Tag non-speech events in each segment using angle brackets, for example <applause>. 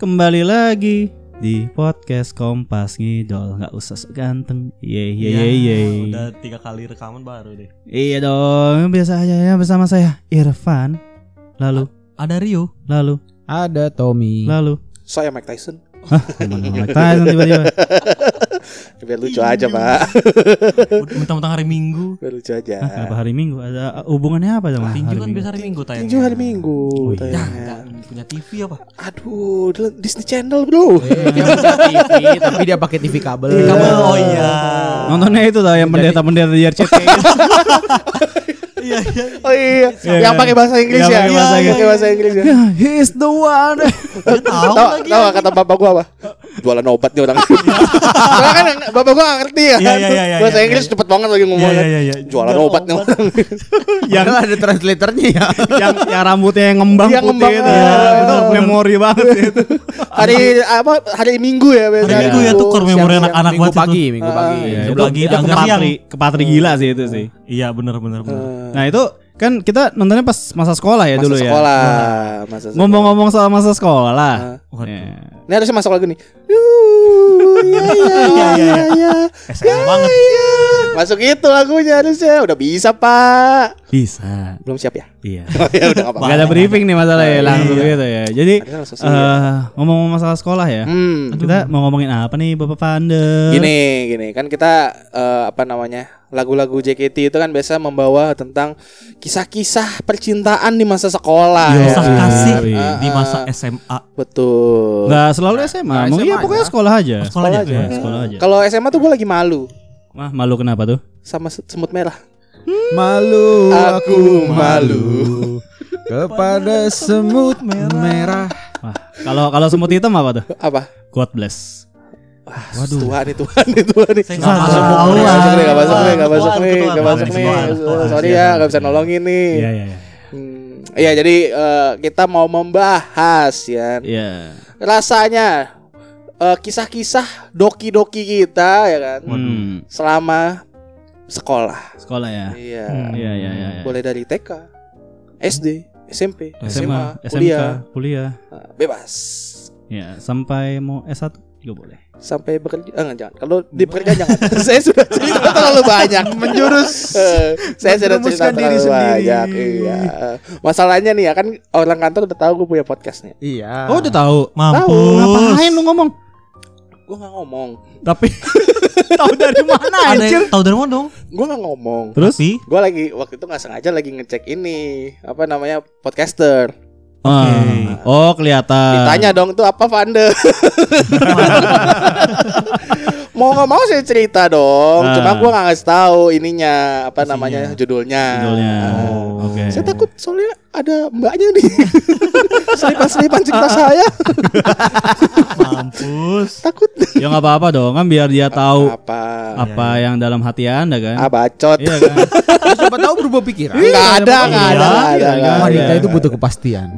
Kembali lagi di podcast Kompas Ngidol. Nggak usah sok ganteng. Ye ye ye ye. Iya, Udah tiga kali rekaman baru deh. Iya dong, biasa aja ya bersama saya Irfan. Lalu, Ada Rio. lalu, Ada Tommy. lalu. Saya Mike Tyson. Hah, Tyson tiba-tiba. <laughs> Biar lucu aja pak. Mentang-mentang hari Minggu. Biar lucu aja. Hah, kenapa hari Minggu? Ada hubungannya apa sama Tinju hari kan Minggu? biasa hari Minggu tayangnya. Tinju hari Minggu Oh, iya. Ya, tayangnya. enggak punya TV apa? Aduh, di- Disney Channel bro. Dia punya TV, tapi dia pakai TV kabel. Kabel. Oh iya. Nontonnya itu tau yang pendeta-pendeta di RCT gitu. <laughs> Iya iya. Oh iya, Iya, yang pakai bahasa Inggris Yang ya. pakai bahasa Iya, Inggris. pakai bahasa Inggris ya. Yeah, he is the one. Tahu lagi. tahu kata bapak gua apa? Jualan obat nih orang. Soalnya kan bapak gua ngerti ya. Iya, iya, iya, iya, Bahasa iya, Inggris iya. cepet banget lagi ngomongnya. Iya, iya, iya. Jualan obat nih orang. <laughs> yang Yang ada translatornya ya. yang yang rambutnya yang ngembang Iya, putih itu. iya, Ya, itu memori banget itu. Hari apa? Hari Minggu ya biasanya. Hari Minggu ya tuh core memori anak-anak Minggu banget itu. pagi, minggu Ah, pagi. iya, Iya, Sebelum itu, lagi itu agak kepatri, kepatri gila sih itu sih. Iya benar benar benar. Nah itu kan kita nontonnya pas masa sekolah ya masa dulu sekolah, ya. masa sekolah. Ngomong-ngomong soal masa sekolah. Ah. Waduh. Ya. Ini harusnya masuk lagu nih. Yuh, ya, ya, Iya, <laughs> iya, ya, ya. SMA banget. Masuk itu lagunya harusnya. Udah bisa pak. Bisa. Belum siap ya? Iya. <laughs> Oh, ya udah. Gak ada briefing nih masalahnya langsung Iya. gitu ya. Jadi eh ngomong-ngomong masalah sekolah ya. Hmm. Kita mau ngomongin apa nih Bapak Pande? Gini, gini kan kita eh, apa namanya lagu-lagu JKT itu kan biasa membawa tentang kisah-kisah percintaan di masa sekolah. Yo, ya Kisah kan? kasih iya. di masa SMA. Betul. Nggak selalu SMA. Nah, Mungkin ya SMA pokoknya aja. sekolah aja. Sekolah aja. Iya, sekolah aja. Kalau SMA tuh gue lagi malu Wah, malu kenapa tuh? sama se- semut merah. Malu Aku malu. kepada semut merah. Wah, kalau kalau semut hitam apa tuh? Apa? God bless. Wah, Tuhan nih, Tuhan nih, Tuhan nih. Saya nggak Ah, masuk. nggak Tuhan. masuk nih, nggak masuk nih, nggak masuk nih, Tuhan, nggak Tuhan, masuk nih. Sorry ya, nggak bisa nolongin nih. Iya, iya, iya. Hmm, Iya, jadi eh, kita mau membahas ya. Iya. Rasanya eh, kisah-kisah doki-doki kita ya kan Hmm, selama sekolah. sekolah ya. Iya. Hmm, Iya, iya, iya. iya. Boleh dari TK, SD, SMP, SMA, SMA, SMK, kuliah, kuliah. Nah, bebas. Ya, sampai mau S1 juga boleh. Sampai bekerja, ah, jangan. Kalau di pekerjaan jangan. <laughs> saya sudah cerita <laughs> terlalu banyak. Menjurus. Eh, saya sudah cerita diri terlalu sendiri. banyak. Iya. Masalahnya nih ya kan orang kantor udah tahu gue punya podcast nih. Iya. Oh, udah tahu. Mampus. Ngapain lu ngomong? Gue nggak ngomong. Tapi <laughs> tahu dari mana Ada anjir? yang tahu dari mana dong? Gue nggak ngomong. Terus? Tapi Gue lagi waktu itu nggak sengaja lagi ngecek ini apa namanya podcaster. Ah, oh, kelihatan. Ditanya dong tuh apa Vande? <laughs> mau nggak mau saya cerita dong. Ah. Cuma gue nggak ngasih tahu ininya apa Isinya. namanya judulnya. Judulnya. Ah. Oh, Oke. Saya takut soalnya ada mbaknya nih. <laughs> Selipan-selipan cerita <laughs> saya. mampus. takut. Ya nggak apa-apa dong, kan biar dia tahu apa? apa yang dalam hati Anda kan. Ah bacot. Iya kan? Ya, <laughs> siapa tahu berubah pikiran. Nggak ada, Iya, nggak ada, iya, iya, nggak ada. Wanita itu butuh kepastian.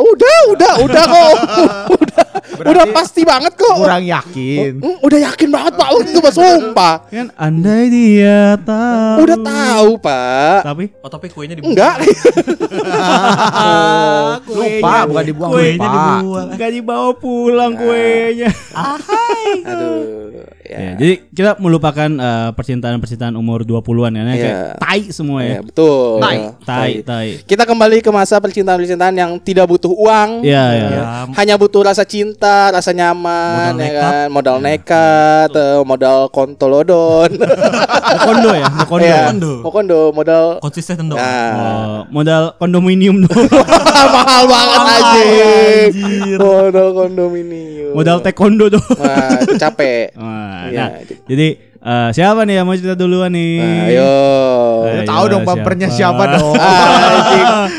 Udah, udah, udah kok. <laughs> udah, udah pasti banget kok. Kurang yakin. Hmm, udah yakin banget Pak waktu itu Pak sumpah. Kan andai dia tahu. Udah tahu Pak. Tapi Oh tapi kuenya dibuang. Enggak. <laughs> Lupa, bukan dibuang. Kuenya lupa. dibuang. nggak dibawa pulang kuenya. Aduh. Ya, Ya. jadi kita melupakan eh, percintaan-percintaan umur 20-an ya, kayak Iya. tai semua ya. Ya, betul. Tai. Tai, tai. Kita kembali ke masa percintaan-percintaan yang tidak butuh uang. Iya, iya. Ya, Hanya butuh rasa cinta, rasa nyaman, Modal ya nekat. kan? Modal nekat, eh, modal kontolodon. <laughs> Kondo ya, mau kondo. Iya. Kondo. Mau kondo, modal konsisten dong. Nah, Oh, modal kondominium dong. <laughs> mahal banget anjing. Anjir. Modal kondominium. modal taekwondo dong. Wah, capek. Wah, Iya, nah, jadi eh, siapa nih yang mau cerita duluan nih? Nah, ayo. Ayo, Tahu dong bumpernya siapa siapa? <laughs> dong.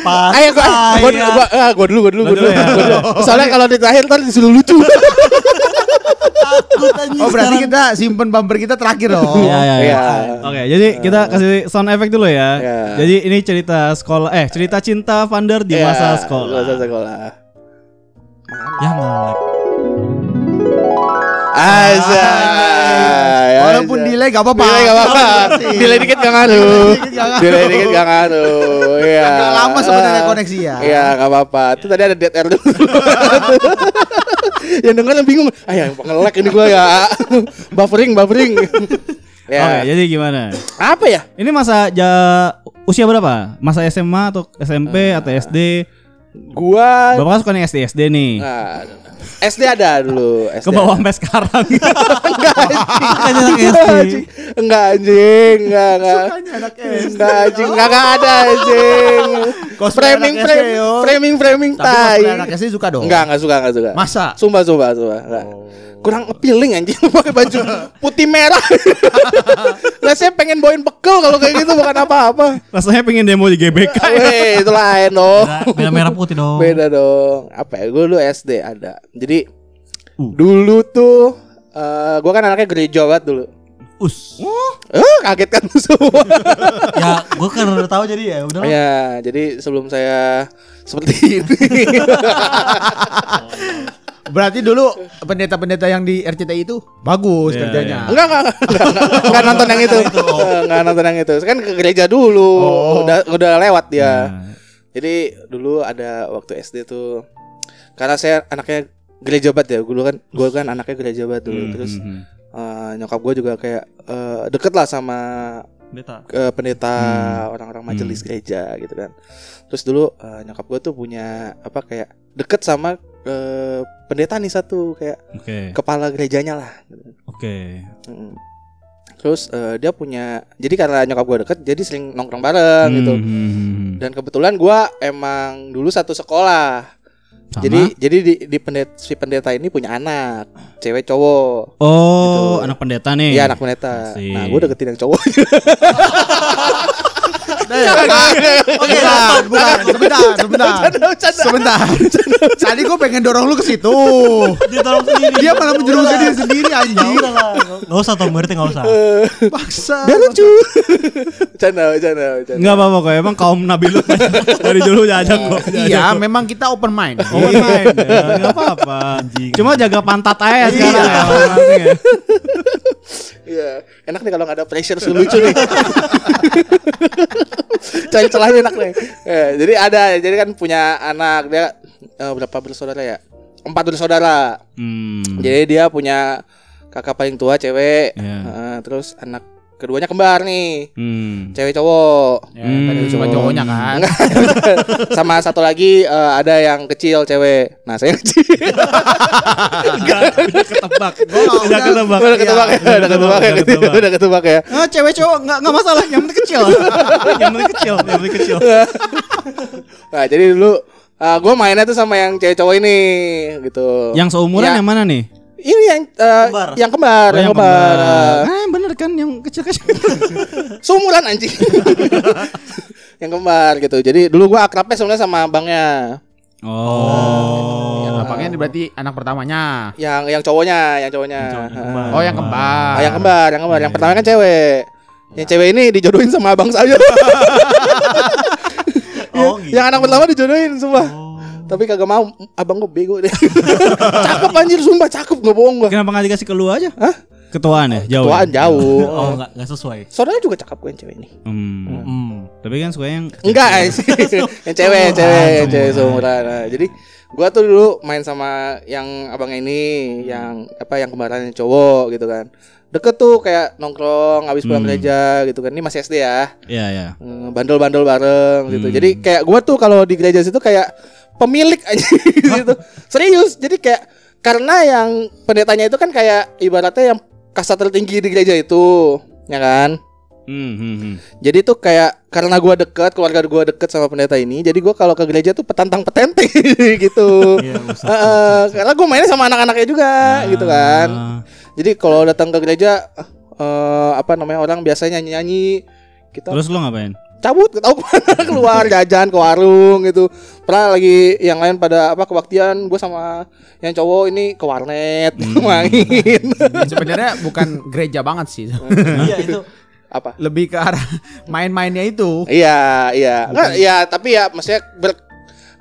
Pas Ayo gua, gua, saya. gua, ah, gua dulu, gua dulu, gua Lu dulu. ya. Gua dulu. Soalnya kalau di terakhir ntar disuruh lucu. Oh berarti kita simpen bumper kita terakhir dong. <laughs> Iya, iya, iya. Iya. Oke, jadi kita kasih sound effect dulu ya. Iya. Jadi ini cerita sekolah eh cerita cinta Vander di Iya, masa sekolah. Masa sekolah. Ya nge-lag. Asa. Walaupun aja. delay gak apa-apa. Delay gak apa-apa. delay dikit gak ngaruh. gak delay dikit gak ngaruh. Iya. Agak lama sebenarnya koneksi ya. Iya gak apa-apa. Itu tadi ada dead air dulu. <laughs> yang denger yang bingung. Ah yang nge-lag ini gua ya. <laughs> buffering, buffering. <laughs> Oke, ya. jadi gimana? Apa ya? Ini masa ja usia berapa? Masa SMA atau SMP atau SD? Gua Bapak suka nih SD SD nih. Nah, SD ada dulu. SD Ke bawah sampai sekarang. <laughs> Enggak anjing. Enggak anjing. Enggak anjing. Enggak enggak. Enggak anjing. Enggak enggak ada anjing. Cosplay Framing framing yo. framing framing Tapi tai. cosplay anak SD suka dong. Enggak enggak suka enggak suka. Masa? Sumpah sumpah sumpah. Enggak. Kurang appealing anjing <laughs> pakai baju putih merah. <laughs> Lah saya pengen bawain bekel kalau kayak gitu bukan apa-apa. Rasanya pengen demo di GBK. Weh, itu lain dong. Beda, beda merah putih dong. Beda dong. Apa ya? Gue dulu SD ada. Jadi Uh. dulu tuh eh gue kan anaknya gereja banget dulu. Us. Eh, kaget kan <laughs> semua. ya, gue kan udah tahu jadi ya udah. ya, jadi sebelum saya seperti ini. <laughs> Berarti dulu pendeta-pendeta yang di RCTI itu bagus Iya, kerjanya. enggak, enggak, enggak, enggak, enggak nonton yang itu. Enggak nonton yang itu. Kan ke gereja dulu. Oh. Udah udah lewat dia. Nah, Jadi dulu ada waktu SD tuh karena saya anaknya gereja banget ya. Dulu kan gue kan anaknya gereja banget dulu. hmm, Terus hmm, hmm. eh, nyokap gue juga kayak eh, deket lah sama Beta. eh, pendeta Hmm. orang-orang majelis gereja gitu kan. Terus dulu eh, nyokap gue tuh punya apa kayak deket sama eh, pendeta nih satu kayak Oke. kepala gerejanya lah. gitu. Oke. Mm. Terus eh, dia punya jadi karena nyokap gue deket jadi sering nongkrong bareng gitu. Hmm, hmm, hmm. Dan kebetulan gue emang dulu satu sekolah. Sama? Jadi jadi di, di pendeta si pendeta ini punya anak, cewek cowok. Oh, Gitu. anak pendeta nih. Iya anak pendeta. Asik. Nah gue deketin yang cowok. <laughs> Oke, bukan, bukan. Sebentar, sebentar. Sebentar. Tadi gue pengen dorong lu ke situ. Dia tolong sendiri. Dia malah menjerumuskan diri sendiri anjing. Gak usah Tom berarti gak usah. Paksa. Dia lucu. Canda, canda, canda. Enggak apa-apa kok. Emang kaum Nabi Lut <laughs> dari dulu ada kok. Iya, memang kita open mind. Open mind. ya, Enggak apa-apa. Cuma jaga pantat aja sekarang ya. Orang-orang ya. Iya, enak nih kalau nggak ada pressure sih lucu nih. <laughs> Cari celahnya enak nih. Ya, jadi ada, jadi kan punya anak dia eh, berapa bersaudara ya? Empat bersaudara. Hmm. Jadi dia punya kakak paling tua cewek, Iya. Eh, terus anak keduanya kembar nih, Hmm. cewek cowok. Ya, tadi cuma cowoknya kan. <laughs> Sama satu lagi eh, ada yang kecil cewek. Nah saya kecil. Ketebak. Oh, Udah ketebak. udah ketebak ya, Udah ketebak ya, udah ketebak. udah ketebak ya. Ah, cewek cowok enggak enggak masalah, yang penting kecil. yang penting kecil, yang penting kecil. <laughs> Nah jadi dulu gue mainnya tuh sama yang cewek cowok ini gitu. Yang seumuran Ya. yang mana nih? Ini yang eh, Kembar. yang kembar, Oh, yang kembar. Eh, Ah, bener kan yang kecil-kecil. <laughs> Seumuran anjing. <laughs> yang kembar gitu. Jadi dulu gua akrabnya sebenarnya sama abangnya. Oh. Yang abangnya ini berarti anak pertamanya. Yang yang cowoknya, yang cowoknya. Yang cowok, yang Ah. kembar. Oh, yang kembar. Ah, yang kembar, yang kembar. Yang pertama kan cewek. Yang cewek ini dijodohin sama abang saya. <laughs> Oh, gitu. Yang anak pertama dijodohin sumpah. Tapi kagak mau, abang gue bego deh. <laughs> cakep anjir sumpah, cakep nggak bohong gua. Kenapa nggak dikasih ke lu aja? Hah? Ketuaan ya, jauh. Tuaan ya? jauh. Oh, enggak enggak sesuai. Saudara juga cakep gue yang cewek ini. Hmm. Hmm. Tapi kan suka yang Enggak, sih. <laughs> yang cewek, yang cewek, yang cewek seumuran. Nah, jadi gua tuh dulu main sama yang abang ini, yang apa yang kembaran yang cowok gitu kan. Deket tuh kayak nongkrong habis pulang Hmm. gereja gitu kan. Ini masih SD ya. Iya, ya. Hmm, Bandel-bandel bareng gitu. Hmm. Jadi kayak gua tuh kalau di gereja situ kayak pemilik aja <laughs> gitu. Serius. Jadi kayak karena yang pendetanya itu kan kayak ibaratnya yang kasta tertinggi di gereja itu, ya kan? Hmm, hmm, hmm. Jadi tuh kayak karena gua deket, keluarga gua deket sama pendeta ini, jadi gua kalau ke gereja tuh petantang petente <laughs> gitu. Iya, usah. Heeh, karena gua mainnya sama anak-anaknya juga gitu kan. Ah. Jadi kalau datang ke gereja eh apa namanya orang biasanya nyanyi-nyanyi kita Terus lu ngapain? Cabut tahu ke mana <laughs> keluar jajan ke warung gitu pernah lagi yang lain pada apa kebaktian gue sama yang cowok ini ke warnet <laughs> main Sebenarnya bukan gereja banget sih. <laughs> Iya, itu. apa Lebih ke arah main-mainnya itu. iya iya Nggak, iya tapi ya maksudnya ber,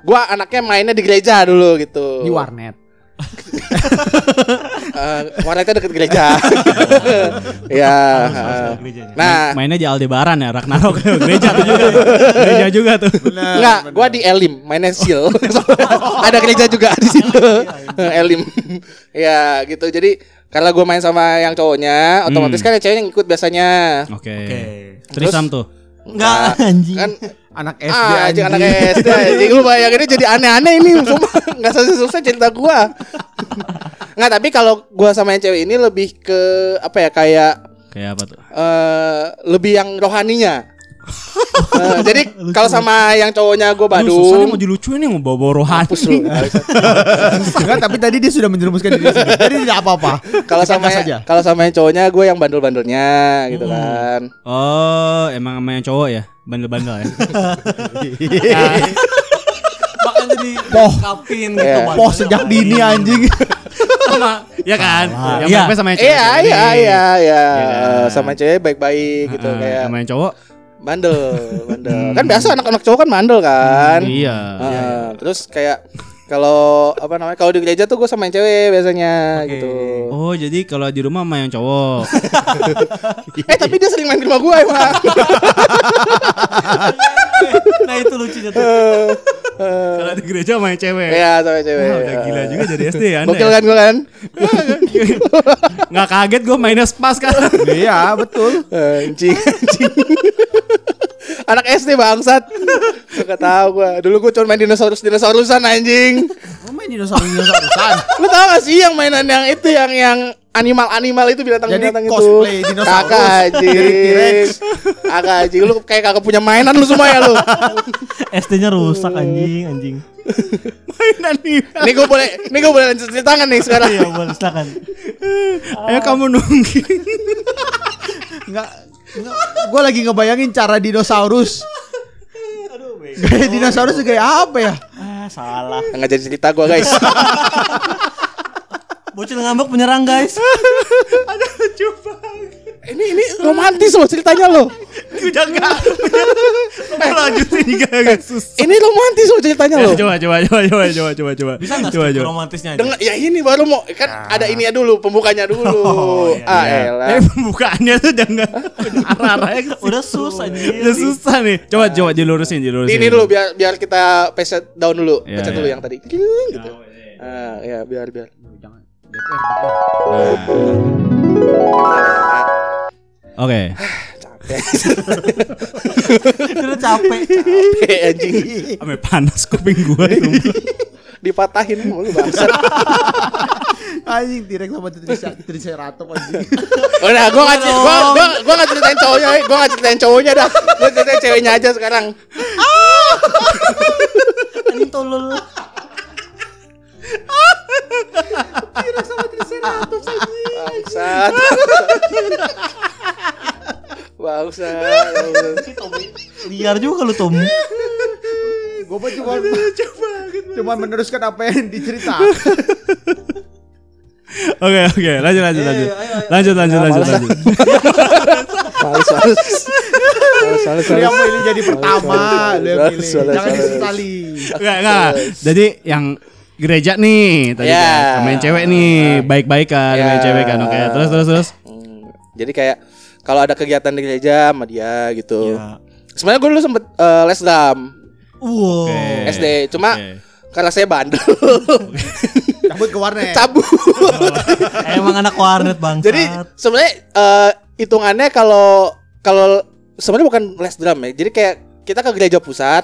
gua anaknya mainnya di gereja dulu gitu Di warnet. Eh, warnetnya deket gereja. <laughs> ya. gerejanya. Nah, Mainnya di Aldebaran ya, Ragnarok <laughs> gereja tuh juga. gereja juga tuh. Enggak, gua di Elim, mainnya Seal. <laughs> Ada gereja juga di situ. Elim. ya, gitu. Jadi karena gua main sama yang cowoknya, otomatis kan yang cewek yang ikut biasanya. Oke. Oke. Trisam tuh. Enggak anjing. Kan Anak SD ah, anjing anak SD anjing lu bayanginnya jadi aneh-aneh ini Sumpah Gak selesai cerita gua Nggak tapi kalau gua sama yang cewek ini lebih ke Apa ya kayak Kayak apa tuh? eh lebih yang rohaninya. <laughs> Eh, jadi kalau sama yang cowoknya gue Aduh, susah nih mau dilucuin nih mau bawa-bawa rohani. hapus lu. Enggak, tapi tadi dia sudah menjerumuskan diri sendiri. Jadi tidak apa-apa. Kalau sama saja. kalau sama yang cowoknya gue yang bandel-bandelnya gitu kan. Oh, emang sama yang cowok ya? Bandel-bandel ya. <laughs> Bahkan jadi Poh. kapin Iya. gitu. Poh sejak dini anjing. sama ya kan? Yang Iya. sama yang cewek. Iya cewek iya iya iya. Iya? Eh, Sama cewek baik-baik gitu Heeh, kayak sama yang cowok. bandel, bandel. Kan biasa anak-anak cowok kan bandel kan. Iya. Heeh, Terus kayak kalau apa namanya kalau di gereja tuh gue sama yang cewek biasanya Oke. gitu. Oh, jadi kalau di rumah sama yang cowok. <laughs> Eh tapi dia sering main di rumah gue emang. <laughs> Nah itu lucunya tuh. kalau di gereja sama yang cewek. Iya sama cewek. Wah, udah gila juga dari SD ya. Gokil ya? kan gue kan? <laughs> Nggak kaget gue mainnya spas kan. Iya, betul. Anjing, anjing. Anak SD bangsat. Gak tahu gua. Dulu gua cuma main dinosaurus dinosaurusan anjing. Lu main dinosaurus dinosaurusan. <laughs> Lu tahu gak sih yang mainan yang itu yang yang animal-animal itu binatang-binatang Jadi itu. cosplay dinosaurus. Kakak anjing. T-Rex. Kakak anjing lu kayak kagak punya mainan lu semua ya lu. <laughs> SD-nya rusak anjing, anjing. Mainan nih. Nih gua boleh nih gua boleh lanjut cerita kan nih sekarang. Iya, boleh silakan. Ayo kamu nunggu. Enggak gua lagi ngebayangin cara dinosaurus. Gaya dinosaurus kayak apa ya? Ah, salah. Enggak jadi cerita gua guys. Bocil ngambek menyerang, guys. <laughs> ini ini romantis loh ceritanya loh. Udah enggak. Mau lanjutin enggak susah. Ini romantis loh ceritanya loh. Coba coba coba coba coba coba coba. Bisa enggak coba coba. romantisnya aja? Dengar ya ini baru mau kan ada ini ya dulu pembukanya dulu. Oh, iya, ah Ya. elah. Eh pembukaannya tuh udah enggak arah-arahnya Udah sus anjing. Udah susah nih. Coba coba dilurusin dilurusin. Ini dulu biar biar kita peset down dulu. Iya, peset iya. dulu yang tadi. Gitu. Ah, ya biar biar. Oke. Capek. Udah capek. Capek anjing. Ame panas kuping gua. Dipatahin mulu bangsat. Anjing T-Rex sama Triceratops anjing. Udah, gua enggak gua gua gua enggak ceritain cowoknya, eh. gua enggak ceritain cowoknya dah. Gua ceritain ceweknya aja sekarang. Anjing tolol. Bangsat. Bangsat. bangsat. Liar juga lu, Tom. Gua mah cuma cuma meneruskan apa yang diceritakan. <laughs> Oke oke lanjut lanjut lanjut. Lanjut lanjut Ah, lanjut males lanjut. Males, males. Males, males, Lu yang pilih jadi pertama, lu yang Salah, pilih. salah, Jangan salah. disesali. Enggak enggak. Jadi yang gereja nih tadi Ya. kan. Yang cewek nih baik-baikan sama yang Ya. cewek kan. Oke, terus terus terus. Hmm, Jadi kayak kalau ada kegiatan di gereja sama dia gitu. Ya. Sebenarnya gue dulu sempet eh, les drum Wow. Oke. SD, cuma Oke. karena saya bandel, <laughs> Cabut ke warnet. cabut. <laughs> Emang anak warnet bangsat. Jadi sebenarnya eh, hitungannya kalau kalau sebenarnya bukan les drum ya. Jadi kayak kita ke gereja pusat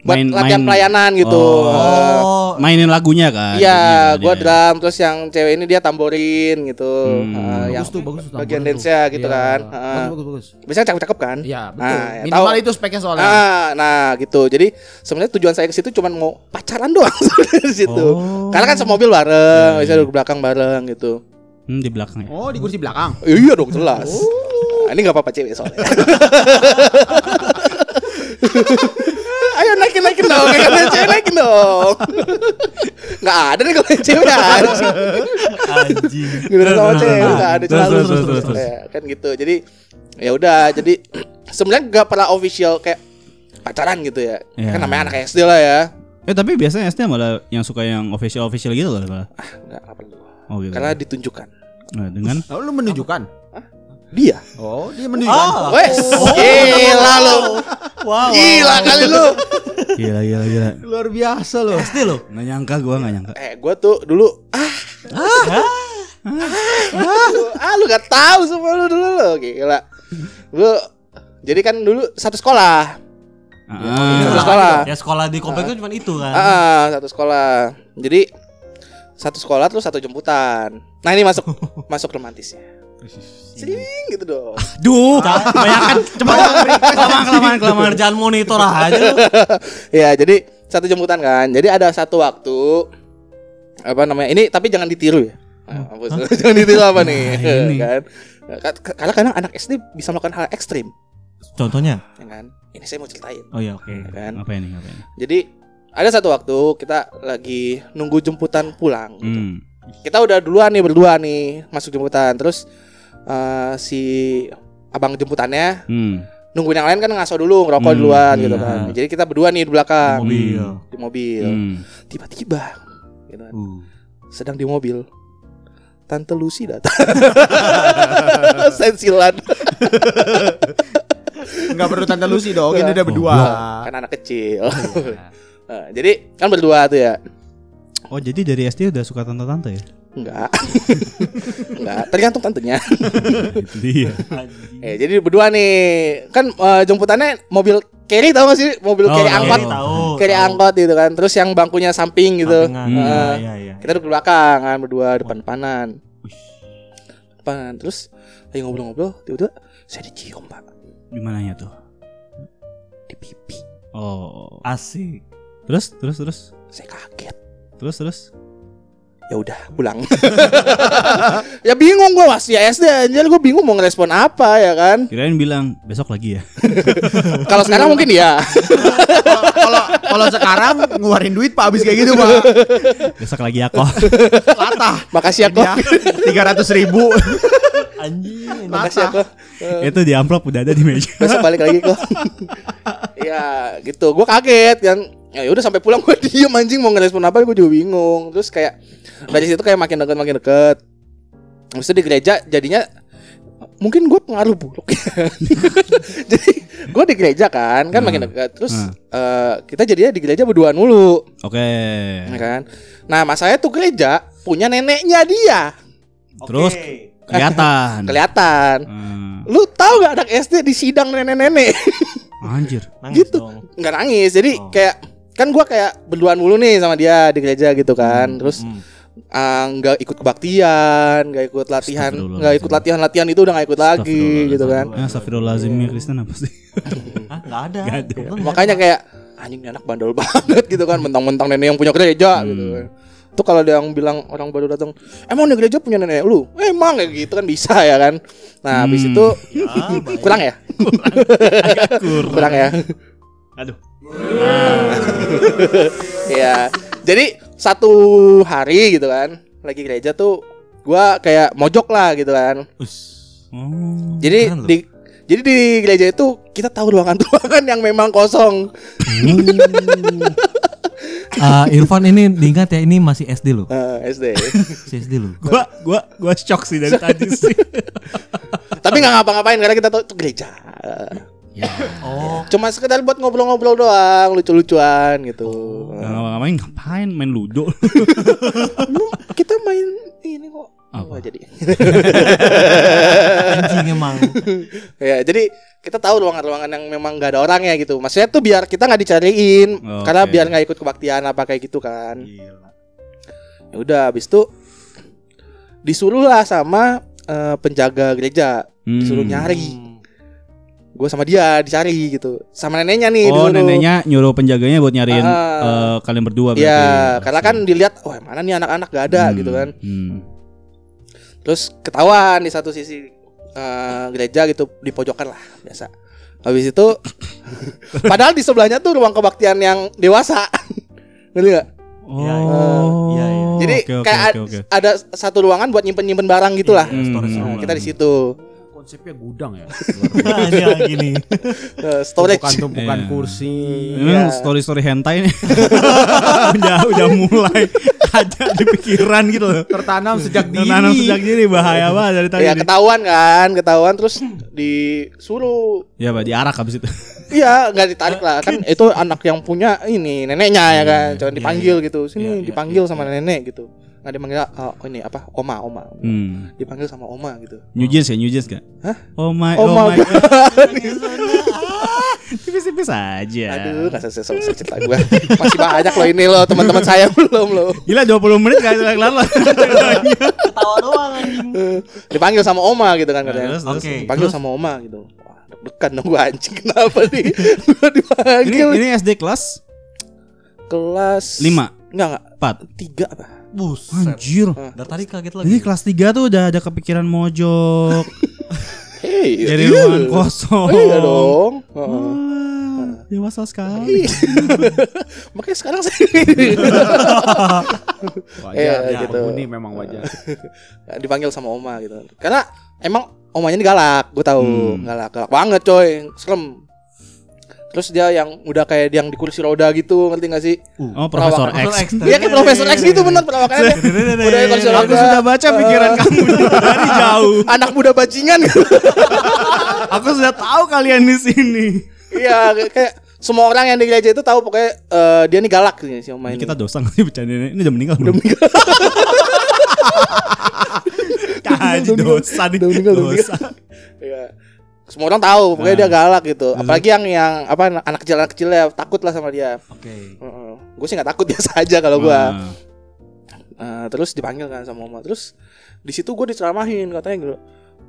buat Main- latihan main- pelayanan gitu. Oh. Eh, Oh, Mainin lagunya kan. Iya, Jadinya gua dia. drum terus yang cewek ini dia tamborin gitu. Hmm. Yang Bagus tuh, bagus tuh. bagian dance-nya gitu Iya. kan. Bagus, Heeh. bagus, bagus. Biasanya cakep-cakep kan? Iya, betul. Nah, ya Minimal tahu. itu speknya soalnya. Ah, nah gitu. Jadi sebenarnya tujuan saya ke situ cuma mau pacaran doang <laughs> di situ. Oh. Karena kan semobil bareng, bisa duduk belakang bareng gitu. Hmm, di belakang ya. Oh, di kursi belakang. Eh, iya dong jelas. Nah, ini nggak apa-apa cewek soalnya. <laughs> Naikin naikin dong, kalau yang cewek naikin dong. Nggak ada nih kalau cewek anjing. anjing. Gitu sama cewek terus, nggak ada terus, terus, terus, terus, terus. Ya, kan gitu. Jadi ya udah, jadi sebenarnya nggak pernah official kayak pacaran gitu ya. Iya. Kan namanya anak SD lah ya. Eh tapi biasanya SD malah yang suka yang official official gitu loh malah. Enggak, enggak perlu. Oh gitu. Karena ditunjukkan. Nah, dengan Oh, lu menunjukkan. Dia. Oh, dia menunjukkan. Ah. Wes, gila lu. Wow. Gila kali lu. gila gila gila. Luar biasa loh. SD lo. Nggak nyangka gua nggak nyangka. Eh, gua tuh dulu ah. Ah, ah lu gak tahu semua lu dulu lu. Gila. Lu jadi kan dulu satu sekolah. Satu Ah. sekolah. Ya sekolah di komplek itu cuma itu kan. Ah, satu sekolah. Jadi satu sekolah terus satu jemputan. Nah, ini masuk <laughs> masuk romantisnya. Sering gitu dong. Duh, bayangkan coba <laughs> kelamaan kelamaan kelamaan. Kerjaan monitor aja ya, jadi satu jemputan kan. Jadi ada satu waktu apa namanya? Ini tapi jangan ditiru ya. Nah, mampus. <laughs> jangan ditiru apa nih? Nah, ini. <laughs> kan. Ka- Karena kadang anak SD bisa melakukan hal ekstrim, Contohnya. ya kan? Ini saya mau ceritain, Oh iya oke. ya kan? Apa ini? Apa ini? Jadi ada satu waktu kita lagi nunggu jemputan pulang. gitu. Hmm. kita udah duluan nih berdua nih masuk jemputan terus eh, si abang jemputannya Hmm. nungguin yang lain kan ngaso dulu ngerokok Hmm, duluan iya. gitu kan jadi kita berdua nih di belakang Mobil. di mobil Hmm. tiba-tiba gitu kan, Uh. sedang di mobil tante Lucy datang <laughs> sensilan <laughs> Enggak perlu tante Lucy dong, ini udah Oh, berdua. kan anak kecil <laughs> Nah, jadi kan berdua tuh ya Oh jadi dari SD udah suka tante-tante ya? Enggak <laughs> enggak tergantung tantenya dia. <laughs> Eh, jadi berdua nih kan eh, jemputannya mobil carry tau gak sih mobil Oh, carry iya, angkot tahu. carry tahu. angkot gitu kan terus yang bangkunya samping gitu Sampingan. Hmm. Iya, iya, iya. kita duduk belakang kan berdua depan depanan depan terus lagi ngobrol-ngobrol tiba-tiba saya dicium pak Di mananya tuh? di pipi Oh. Asik. Terus terus terus saya kaget terus terus. Ya udah pulang <laughs> ya bingung gue masih SD aja gue bingung mau ngerespon apa ya kan Kirain bilang besok lagi ya. <laughs> kalau sekarang mungkin ya Kalau- Kalau sekarang ngeluarin duit Pak habis kayak gitu Pak. Besok lagi ya kok. Latah. makasih ya kok Tiga ratus ribu. Anjing. makasih ya kok Itu di amplop udah ada di meja. besok balik lagi kok <laughs> ya gitu gue kaget kan ya udah sampai pulang gue <laughs> diem anjing mau ngerespon apa gue juga bingung terus kayak dari situ kayak makin deket makin deket itu di gereja jadinya mungkin gue pengaruh buruk ya. <laughs> jadi gue di gereja kan kan Hmm. makin deket terus Hmm. eh, kita jadinya di gereja berduaan mulu Oke. ya kan nah masanya tuh gereja punya neneknya dia Terus kelihatan. <laughs> kelihatan Hmm. lu tahu gak anak SD di sidang nenek-nenek Anjir. Nangis Gitu. dong. nggak nangis jadi Oh. kayak kan gua kayak berduaan mulu nih sama dia di gereja gitu kan. Terus Hmm. ah, nggak ikut kebaktian nggak ikut latihan nggak ikut latihan latihan itu udah nggak ikut lagi gitu kan. Ya, Astagfirullahaladzim ya Kristen apa sih? Hah, nggak ada. Nggak ada. Makanya kayak anjing anak bandel <laughs> banget gitu kan. Mentang-mentang nenek yang punya gereja Hmm. gitu kan. Tuh kalau ada yang bilang orang baru datang emang di gereja punya nenek lu? Emang kayak gitu kan bisa ya kan. Nah habis Hmm. itu Ya, kurang ya? <laughs> Kurang ya? Aduh. <laughs> Iya. Jadi satu hari gitu kan, lagi gereja tuh gua kayak mojok lah gitu kan. Oh. Jadi loh. di jadi di gereja itu kita tahu ruangan-ruangan <laughs> yang memang kosong. <laughs> Ah, Irfan ini diingat ya ini masih SD loh. Eh, SD. Masih SD loh. Gua gua gua shock sih dari tadi sih. Tapi nggak ngapa-ngapain karena kita tahu itu gereja. Ya. Oh, Cuma sekedar buat ngobrol-ngobrol doang, lucu-lucuan gitu. Nggak ngapain ngapain main ludo. <laughs> Lu kita main ini kok. Apa? Apa jadi? <laughs> anjing emang. <laughs> ya, jadi kita tahu ruangan-ruangan yang memang nggak ada orangnya gitu. Maksudnya tuh biar kita nggak dicariin, Oke. karena biar nggak ikut kebaktian apa kayak gitu kan. Ya udah, habis itu disuruh lah sama eh, penjaga gereja, disuruh Hmm. nyari. Gue sama dia dicari gitu, sama neneknya nih. Oh, disuruh. neneknya nyuruh penjaganya buat nyariin Ah. eh, kalian berdua berarti. Iya, karena kan dilihat, oh mana nih anak-anak gak ada Hmm, gitu kan. hmm. Terus ketahuan di satu sisi eh, gereja gitu di pojokan lah biasa. Habis itu <laughs> padahal di sebelahnya tuh ruang kebaktian yang dewasa. <laughs> Ngerti gak? Oh. Iya, iya, iya. Jadi oke, oke, kayak oke, ad- oke. ada satu ruangan buat nyimpen-nyimpen barang gitulah. Iya, Hmm. room Nah, kita di situ. Konsepnya gudang ya. Ini lagi nih. Eh, storage. Bukan tumpukan Iya. kursi. Memang story story hentai nih <laughs> udah udah mulai ada di pikiran gitu loh. Tertanam sejak dini. Nanam sejak dini bahaya banget dari tadi. Ya ketahuan kan, ketahuan terus disuruh Ya, Pak, diarak habis itu. Iya, nggak ditarik lah kan itu anak yang punya ini neneknya ya kan, jangan dipanggil gitu, sini dipanggil sama nenek gitu, nggak dipanggil oh, ini apa oma oma, Hmm. dipanggil sama oma gitu. New Jeans ya, New Jeans gak? Hah? Oh my, Oh oh, my my. Tipis-tipis aja. Aduh, nggak selesai selesai cerita gue, masih banyak loh ini loh teman-teman saya <laughs> belum loh. Gila 20 menit gak kelar lah. <laughs> Ketawa doang anjing. dipanggil sama oma gitu kan katanya. Oke. Dipanggil sama oma gitu. Wah, deg-degan dong gue anjing kenapa nih? Gue Ini, dipanggil ini SD kelas kelas 5, Enggak enggak 4. tiga apa? Buset. Anjir. Dari tadi kaget lagi. Ini kelas 3 tuh udah ada kepikiran mojok Hei, <laughs> dari iya. ruangan kosong. Iya dong. Heeh. Wah, dewasa sekali. <laughs> Makanya sekarang saya <laughs> Wajar Iya, ya, gitu. penghuni memang wajar. dipanggil sama oma gitu. Karena emang omanya ini galak, gue tahu Hmm. galak, galak banget coy, serem. Terus dia yang udah kayak yang di kursi roda gitu, ngerti gak sih? Oh, Profesor. X. Iya kayak Profesor X gitu bener perawakannya. udah di kursi Aku roda. sudah baca pikiran kamu <laughs> dari jauh. Anak muda bajingan. <laughs> Aku sudah tahu kalian di sini. Iya kayak- semua orang yang di gereja itu tahu pokoknya eh, dia nih galak sih si oma ini. Kita dosa nggak sih bercandain ini udah meninggal belum? <laughs> Kaji dosa nih Udah meninggal, udah dosa. Iya. Semua orang tahu pokoknya Nah. dia galak gitu. Apalagi yang yang apa anak kecil anak kecil ya takut lah sama dia. Oke. Gue sih nggak takut <laughs> biasa aja kalau gue. Nah, Nah, terus dipanggil kan sama mama. Terus di situ gue diceramahin katanya gitu.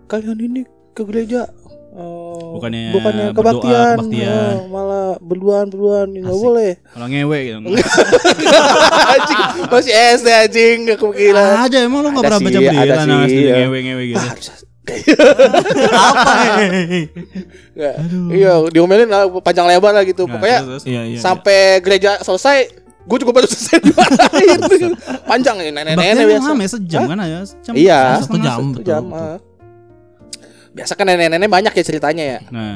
Kalian ini ke gereja eh, Bukannya bukannya kebaktian, kebaktian. eh, malah berduaan berduaan nggak boleh. Kalau ngewe gitu. <laughs> anjing masih SD anjing gak kepikiran. Ada emang lu nggak pernah baca berita ada sih, iya. ngewe-ngewe gitu. Ah, Apa? Nggak. Iya, diomelin lah panjang lebar lah gitu. Nah, Pokoknya terus, terus. Iya iya. sampai gereja selesai, gue juga baru selesai <laughs> dimarahin. Panjang nih nenek-nenek biasa. lama ya sejam kan ya? Sejam, Iya. setengah, Satu jam. Satu betul, jam. betul. ah. Biasa kan nenek-nenek banyak ya ceritanya ya. Nah,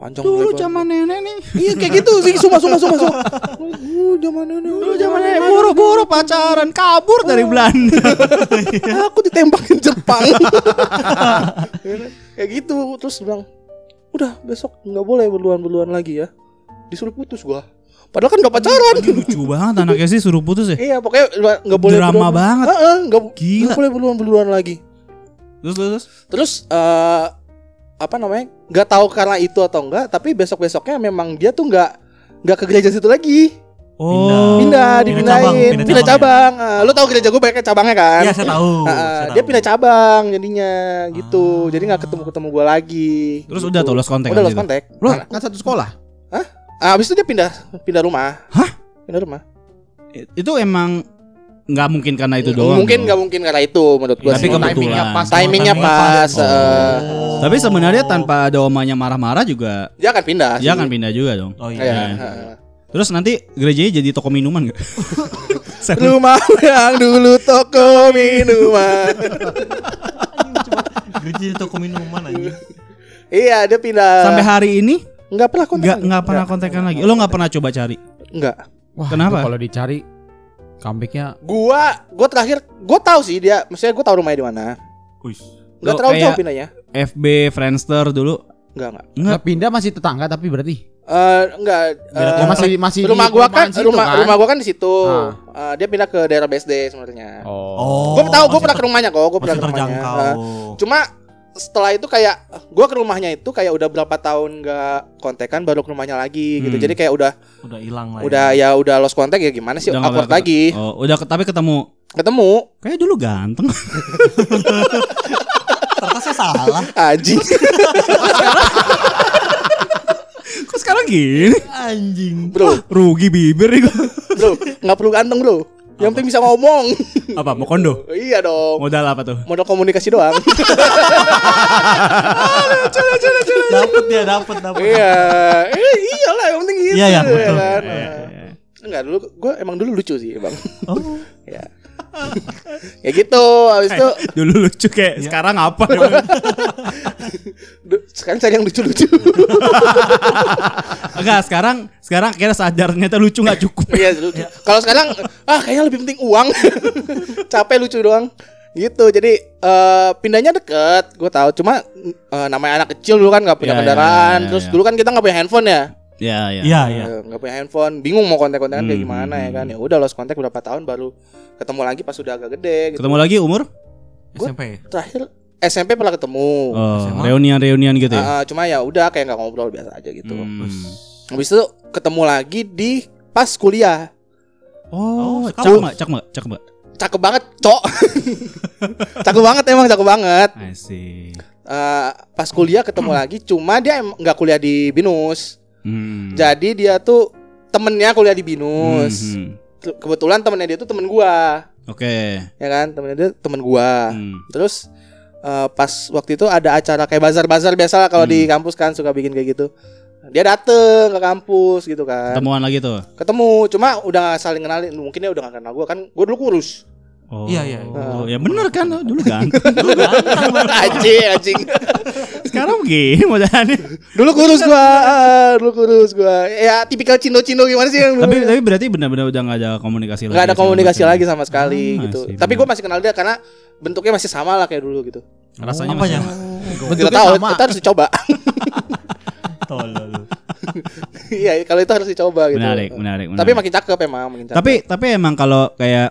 Panjang dulu lebar. zaman nenek nih. Iya kayak gitu sih, sumpah sumpah sumpah. sumpah. Uh, zaman nenek. Dulu zaman nenek buru-buru pacaran kabur dari Belanda. Aku ditembakin Jepang. kayak gitu terus bilang, "Udah, besok nggak boleh berduaan-berduaan lagi ya." Disuruh putus gua. Padahal kan gak pacaran. Lucu banget anaknya sih suruh putus ya. Iya, pokoknya nggak boleh Drama berduaan- banget. Heeh, nggak Gila. nggak boleh berduaan-berduaan lagi. Terus terus. terus. Terus eh apa namanya? nggak tahu karena itu atau enggak, tapi besok-besoknya memang dia tuh nggak nggak ke gereja situ lagi. Oh. Pindah, Pindah dipindahin, cabang, pindah, pindah cabang. Eh, lu tahu gereja gue banyak cabangnya kan? Iya saya tahu. Nah, saya dia tahu. pindah cabang jadinya gitu. Ah. Jadi nggak ketemu-ketemu gua lagi. Terus gitu. udah tuh lost contact Udah kan lost gitu? kontak. Lo kan satu sekolah. Ah, habis itu dia pindah pindah rumah. Hah? Pindah rumah. Itu emang nggak mungkin karena itu doang. mungkin dong. nggak mungkin karena itu menurut gua. Tapi sih. kebetulan. Timingnya pas. timingnya pas. pas. eh, Tapi sebenarnya tanpa ada omanya marah-marah juga dia akan pindah. dia sih. akan pindah juga dong. Oh Iya. iya. Terus nanti gerejanya jadi toko minuman gak? Rumah <laughs> yang dulu toko minuman. Gereja toko minuman aja. iya, dia pindah. Sampai hari ini nggak pernah kontak. nggak nggak pernah kontekan lagi. Lo nggak pernah coba cari? Enggak. Wah, Kenapa? Kalau dicari comebacknya Gua gua terakhir gua tahu sih dia, maksudnya gua tahu rumahnya di mana. Enggak Lo terlalu jauh pindahnya. FB Friendster dulu Enggak, enggak. Enggak. Nggak pindah masih tetangga tapi berarti Eh enggak. Beda eh, Oh, masih masih rumah gua kan perumahan situ rumah rumah gua kan di situ. Ah. Eh, dia pindah ke daerah BSD sebenarnya. Oh. Gua tahu gua pernah ke rumahnya kok, gua pernah ke rumahnya. Eh, cuma setelah itu kayak gua ke rumahnya itu kayak udah berapa tahun nggak kontekan baru ke rumahnya lagi gitu. Hmm. Jadi kayak udah Udah hilang lah. udah ya udah lost contact ya gimana sih Udah nggak awkward pernah lagi. Oh, udah ke- tapi ketemu. Ketemu Kayak dulu ganteng. <laughs> Ternyata saya salah. anjing. <laughs> Kok sekarang gini? Anjing. bro, Rugi bibir nih gua. bro, nggak perlu ganteng, Bro. Yang penting bisa ngomong. Apa mau kondo? iya dong. Modal apa tuh? Modal komunikasi doang. <laughs> Dapat dia, dapat, dapat. iya. Eh, iyalah yang penting gitu. Iya, iya, ya betul. kan? Iya, iya. Enggak dulu gue emang dulu lucu sih, Bang. Oh. <laughs> ya. Ya gitu, habis itu Dulu lucu kayak sekarang apa? Du- <laughs> Sekarang cari yang lucu-lucu. <laughs> Enggak, sekarang sekarang akhirnya sadar ternyata lucu nggak cukup. Iya, lucu. <laughs> Kalau sekarang ah kayaknya lebih penting uang. Capek lucu doang. Gitu. Jadi eh, pindahnya deket, gue tahu. Cuma eh, namanya anak kecil dulu kan nggak punya Iya, iya, kendaraan. iya, Terus iya. dulu kan kita nggak punya handphone ya. Ya, ya. Iya, iya. Eh, nggak punya handphone, bingung mau kontak-kontakan kayak Hmm, gimana ya hmm, kan. Ya udah lost kontak berapa tahun baru ketemu lagi pas sudah agak gede gitu. Ketemu lagi umur? Gua- SMP. Terakhir SMP pernah ketemu. Oh, reunian-reunian gitu ya. Ah, cuma ya udah kayak nggak ngobrol biasa aja gitu. Hmm. Habis itu ketemu lagi di pas kuliah. Oh, Oh, nggak? Cakep nggak? Cakep banget, cok. <laughs> cakep banget emang, cakep banget. I see. Eh, pas kuliah ketemu lagi, cuma dia nggak kuliah di Binus. Hmm. Jadi dia tuh temennya kuliah di Binus. Hmm, hmm. Ke- Kebetulan temennya dia tuh temen gua, Oke. ya kan? Temennya dia temen gua. Hmm. Terus eh, pas waktu itu ada acara kayak bazar-bazar biasa lah kalau di kampus kan suka bikin kayak gitu. Dia dateng ke kampus gitu kan. Ketemuan lagi tuh. Ketemu, cuma udah saling kenalin. Mungkin dia udah gak kenal gua kan. Gua dulu kurus. Oh. Iya, iya. Oh, ya bener kan oh, dulu ganteng. <laughs> anjing, anjing. Sekarang begini modelannya. Dulu kurus gua, ah, dulu kurus gua. Ya tipikal cindo-cindo gimana sih yang tapi tapi berarti benar-benar udah nggak ada komunikasi lagi. nggak ada komunikasi lagi sama sekali Ah, gitu. sih, Tapi benar. gua masih kenal dia karena bentuknya masih sama lah kayak dulu gitu. Rasanya Apanya? masih- kita Bentuknya tahu, sama. kita harus dicoba. <laughs> Tolol. Iya, kalau itu harus dicoba gitu. Menarik, menarik, Tapi menarik. makin cakep emang, makin cakep. Tapi tapi emang kalau kayak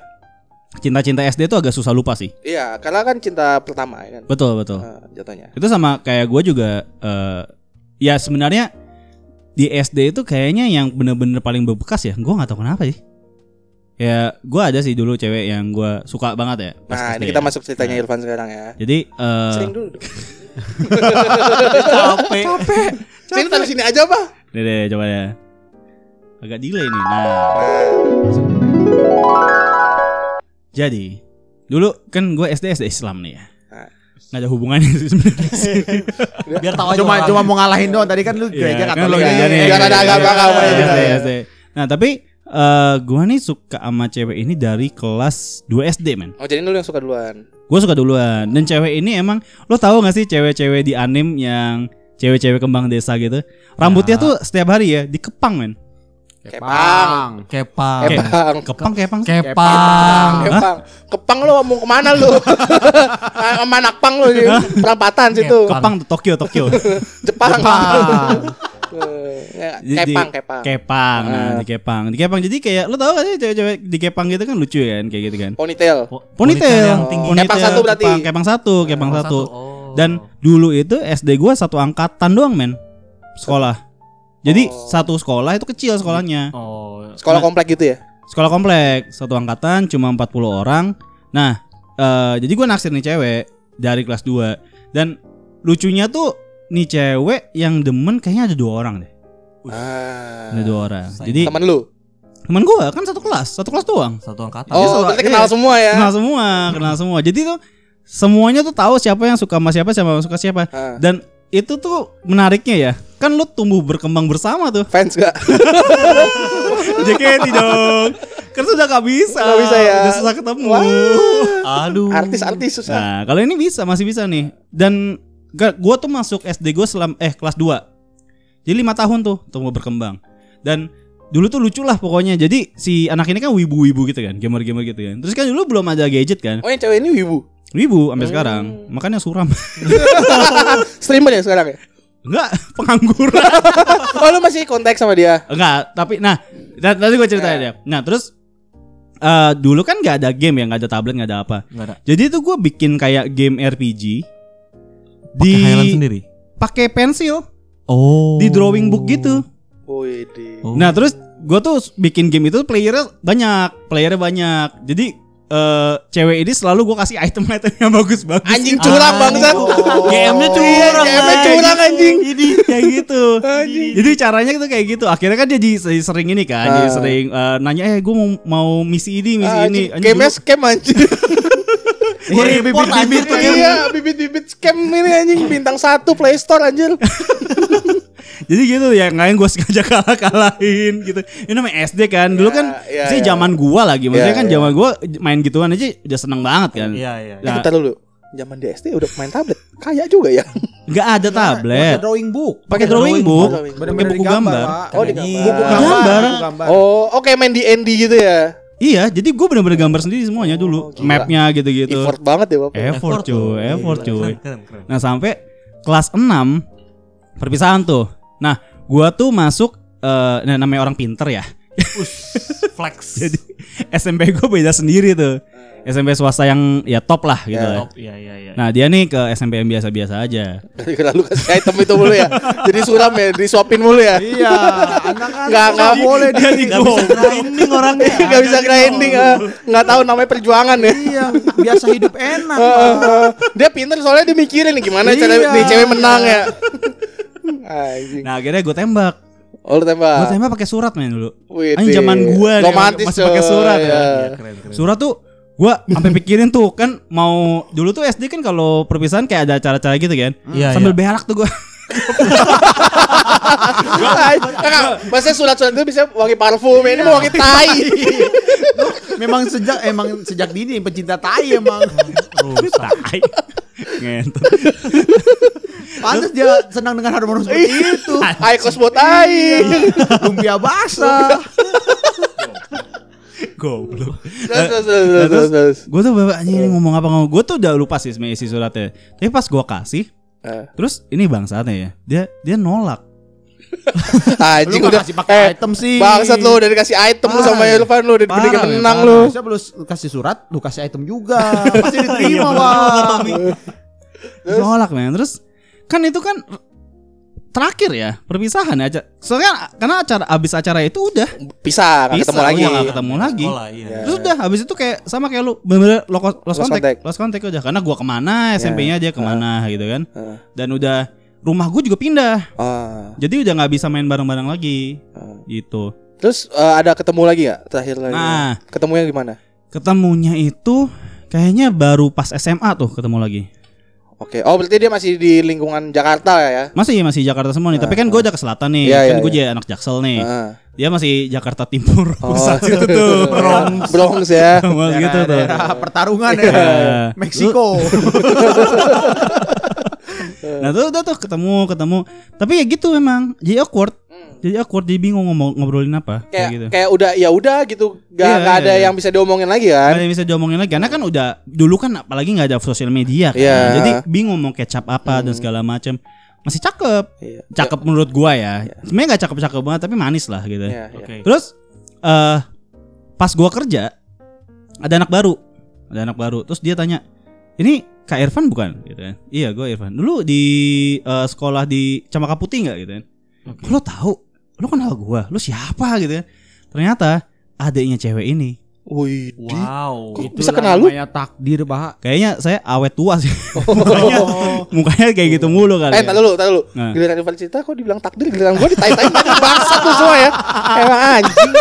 cinta-cinta SD itu agak susah lupa sih. iya, karena kan cinta pertama ya kan. Betul, betul. Nah, jatuhnya. Itu sama kayak gue juga eh ya sebenarnya di SD itu kayaknya yang bener-bener paling berbekas ya. Gue nggak tahu kenapa sih. Ya gue ada sih dulu cewek yang gue suka banget ya. pas Nah, SD ini kita ya. masuk ceritanya Irfan sekarang ya. Jadi eh Sering dulu. dong. Capek. <laughs> Sini taruh sini aja, Pak. deh, deh, coba ya. Agak delay nih. Nah, jadi dulu kan gue SD SD Islam nih ya. Nah. Nggak ada hubungannya sih sebenarnya. <laughs> Biar tahu aja Cuma orang. cuma mau ngalahin doang. Tadi kan lu gereja kan Katolik. lo gereja nih. Biar ada agama-agama Iya. SD, SD. Nah, tapi eh gua nih suka sama cewek ini dari kelas 2 SD, men. Oh, jadi lu yang suka duluan. Gue suka duluan. Dan cewek ini emang lo tahu gak sih cewek-cewek di anim yang cewek-cewek kembang desa gitu. Rambutnya Ya. tuh setiap hari ya dikepang, men. Kepang. Kepang. Kepang. Kepang kepang. Kepang. Kepang. Kepang lu mau ke mana lu? <laughs> Sama anak pang lu di perampatan situ. Kepang tuh Tokyo, Tokyo. <laughs> Jepang. Jepang. Eh, ya, Kepang, di- kepang. Kepang, nah, Ah. di kepang, di kepang. Jadi kayak lo tau gak sih cewek-cewek di kepang gitu kan lucu kan, kayak gitu kan. Ponytail. Ponytail, yang tinggi. Ponytail, Kepang satu berarti. Kepang, kepang satu, kepang satu. Oh. Dan dulu itu SD gua satu angkatan doang men sekolah. Jadi Oh. satu sekolah itu kecil sekolahnya. Oh. Sekolah komplek gitu ya? Sekolah komplek, satu angkatan cuma 40 orang. Nah, eh, jadi gua naksir nih cewek dari kelas 2 dan lucunya tuh nih cewek yang demen kayaknya ada dua orang deh. Ah. Ada dua orang. Sayang. Jadi Temen lu? teman gua kan satu kelas, satu kelas doang. Satu angkatan. Oh, satu- berarti iya. kenal semua ya? Kenal semua, kenal semua. Jadi tuh semuanya tuh tahu siapa yang suka sama siapa, siapa yang suka siapa. Ah. Dan itu tuh menariknya ya. Kan lu tumbuh berkembang bersama tuh. Fans gak? <laughs> JKT dong. Kan sudah gak bisa. Nggak bisa ya. Udah susah ketemu. Wah. Aduh. Artis-artis susah. Nah, kalau ini bisa, masih bisa nih. Dan gak, gua tuh masuk SD gua selam eh kelas 2. Jadi lima tahun tuh tumbuh berkembang. Dan dulu tuh lucu lah pokoknya. Jadi si anak ini kan wibu-wibu gitu kan, gamer-gamer gitu kan. Terus kan dulu belum ada gadget kan. Oh, yang cewek ini wibu. Wibu sampai Hmm. sekarang. Makanya suram. <laughs> Streamer ya sekarang ya? Enggak, pengangguran. <laughs> Oh, lu masih kontak sama dia? Enggak, tapi nah, na- nanti gue ceritain ya. Nah, terus eh dulu kan nggak ada game ya, nggak ada tablet, nggak ada apa. Enggak ada. Jadi itu gue bikin kayak game RPG Highland di sendiri. pakai pensil Oh. di drawing book gitu. Wih, di. Oh. Nah, terus gue tuh bikin game itu playernya banyak, playernya banyak. Jadi eh cewek ini selalu gue kasih item-item yang bagus-bagus. Anjing curang bangsat. GM-nya curang, Iya, GM-nya curang anjing. Jadi kayak gitu. Jadi caranya tuh kayak gitu. Akhirnya kan dia jadi sering ini kan, jadi Ah. sering eh, nanya eh gue mau mau misi ini, misi ini. Anjing, Game scam anjing. <laughs> Iya, bibit-bibit. Iya, bibit-bibit scam ini anjing bintang satu Play Store anjir. <laughs> Jadi gitu ya, ngapain gue sengaja <laughs> kalah kalahin gitu. Ini namanya SD kan. Dulu Ya, kan ya, sih ya. zaman gua lagi. Maksudnya Ya, kan ya. zaman gua main gituan aja udah seneng banget kan. Iya, iya. Nah, Bentar dulu. Zaman di SD udah main tablet. Kayak juga ya. nggak ada tablet. Pakai drawing book. Pakai drawing book, pakai buku gambar. Oh, digambar. Buku gambar. Gambar. buku gambar. Oh, oke main di ND gitu ya. Iya, jadi gue bener-bener gambar sendiri semuanya dulu, gila. mapnya gitu-gitu. Effort banget ya, Bapak. Effort cuy, effort cuy. Keren, keren, keren. Nah sampai kelas 6 perpisahan tuh. Nah gua tuh masuk eh nah, namanya orang pinter ya. Flex. <laughs> Jadi SMP gue beda sendiri tuh. SMP swasta yang ya top lah gitu. Ya. lah. Top, iya iya iya. Nah dia nih ke SMP yang biasa-biasa aja. Gara-gara lu kasih item itu mulu ya. Jadi suram ya, disuapin mulu ya. Iya, anak kan <laughs> Nggak, nggak. boleh dia di Gak bisa grinding orangnya. <laughs> Gak bisa grinding, ah. nggak tahu namanya perjuangan ya. Iya, biasa hidup enak. Dia pinter soalnya dia mikirin nih gimana cara Iya. nih cewek menang ya. Nah akhirnya gue tembak. Oh, lu tembak. Gue tembak pakai surat main dulu. Wih, Anjing zaman gua nih, romantis masih pakai surat ya. Iya. Keren keren. Surat tuh gue sampai pikirin tuh kan mau dulu tuh SD kan kalau perpisahan kayak ada acara-acara gitu kan. Iya, Sambil iya. berak tuh gue. Enggak, <laughs> maksudnya surat-surat itu bisa wangi parfum, ini mau wangi <laughs> tai. Memang sejak emang sejak dini pecinta tai emang. Tai. Ngentot. Pantas dia senang dengan harmoni seperti itu. Ai kosmo tai. Lumpia basah. Goblok. Terus, terus, terus. Gue tuh bapak anjing ini ngomong apa ngomong. Gue tuh udah lupa sih sebenarnya isi suratnya. Tapi pas gue kasih, Eh, terus ini bangsatnya ya. Dia dia nolak. <laughs> Anjing Lu udah kasih pakai eh, item sih. Bangsat lu udah dikasih item lu sama Parah. Irfan lu udah men, menang lu. Bisa lu kasih surat, lu kasih item juga. Pasti diterima, Pak. Nolak men. Terus kan itu kan terakhir ya perpisahan aja. Soalnya karena acara abis acara itu udah Bisa, nggak Bisa, ketemu lagi. udah nggak ketemu lagi. Sekolah, iya. Ya. Terus udah habis itu kayak sama kayak lu bener-bener lo- lost, Lost contact, contact. lost contact udah karena gua ke mana SMP-nya dia ke mana gitu kan. Ah. Dan udah rumah gua juga pindah. Ah, Jadi udah nggak bisa main bareng-bareng lagi. ah. Gitu. Terus eh, ada ketemu lagi gak terakhir lagi? Nah. Ketemunya gimana? Ketemunya itu kayaknya baru pas SMA tuh ketemu lagi. Oke. Oh, berarti dia masih di lingkungan Jakarta ya? Masih masih Jakarta semua nih, tapi kan gue udah ke selatan nih. Iya, kan iya, gue iya. jadi anak Jaksel nih. Ah. Dia masih Jakarta Timur Oh, pusat situ tuh. <laughs> Bronx. Bronx ya. Mas gitu tuh. Pertarungan ya. Iya. Meksiko. <laughs> Nah tuh udah tuh ketemu ketemu. Tapi ya gitu memang jadi awkward. Jadi awkward, jadi bingung ngomong ngobrolin apa Kayak gitu. kayak udah ya udah gitu. Gak, Iya, gak ada iya. yang bisa diomongin lagi kan? ada yang bisa diomongin lagi karena kan udah dulu kan apalagi nggak ada sosial media kan. Iya. Hmm. Jadi bingung mau kecap apa dan segala macam. Masih cakep. Iya. Cakep menurut gua ya. Sebenarnya nggak cakep-cakep banget tapi manis lah gitu. Iya, iya. Oke. Terus eh pas gua kerja ada anak baru. Ada anak baru. Terus dia tanya, "Ini Kak Irfan bukan?" gitu kan. Iya, gua Irfan. Dulu di eh, sekolah di Cempaka Putih nggak gitu kan. Oke. Kok Lo tahu? Lo kenal gua? Lo siapa gitu kan. Ternyata adiknya cewek ini. Wih, Wow. Kok Itu bisa kenal lu? namanya takdir, Pak. Kayaknya saya awet tua sih. <laughs> <laughs> mukanya, mukanya kayak gitu mulu kali. Eh, ya. tar dulu, tar dulu. Nah. Giliran Irfan cerita kok dibilang takdir, giliran gua ditai-tai bangsat tuh semua ya. Emang anjing.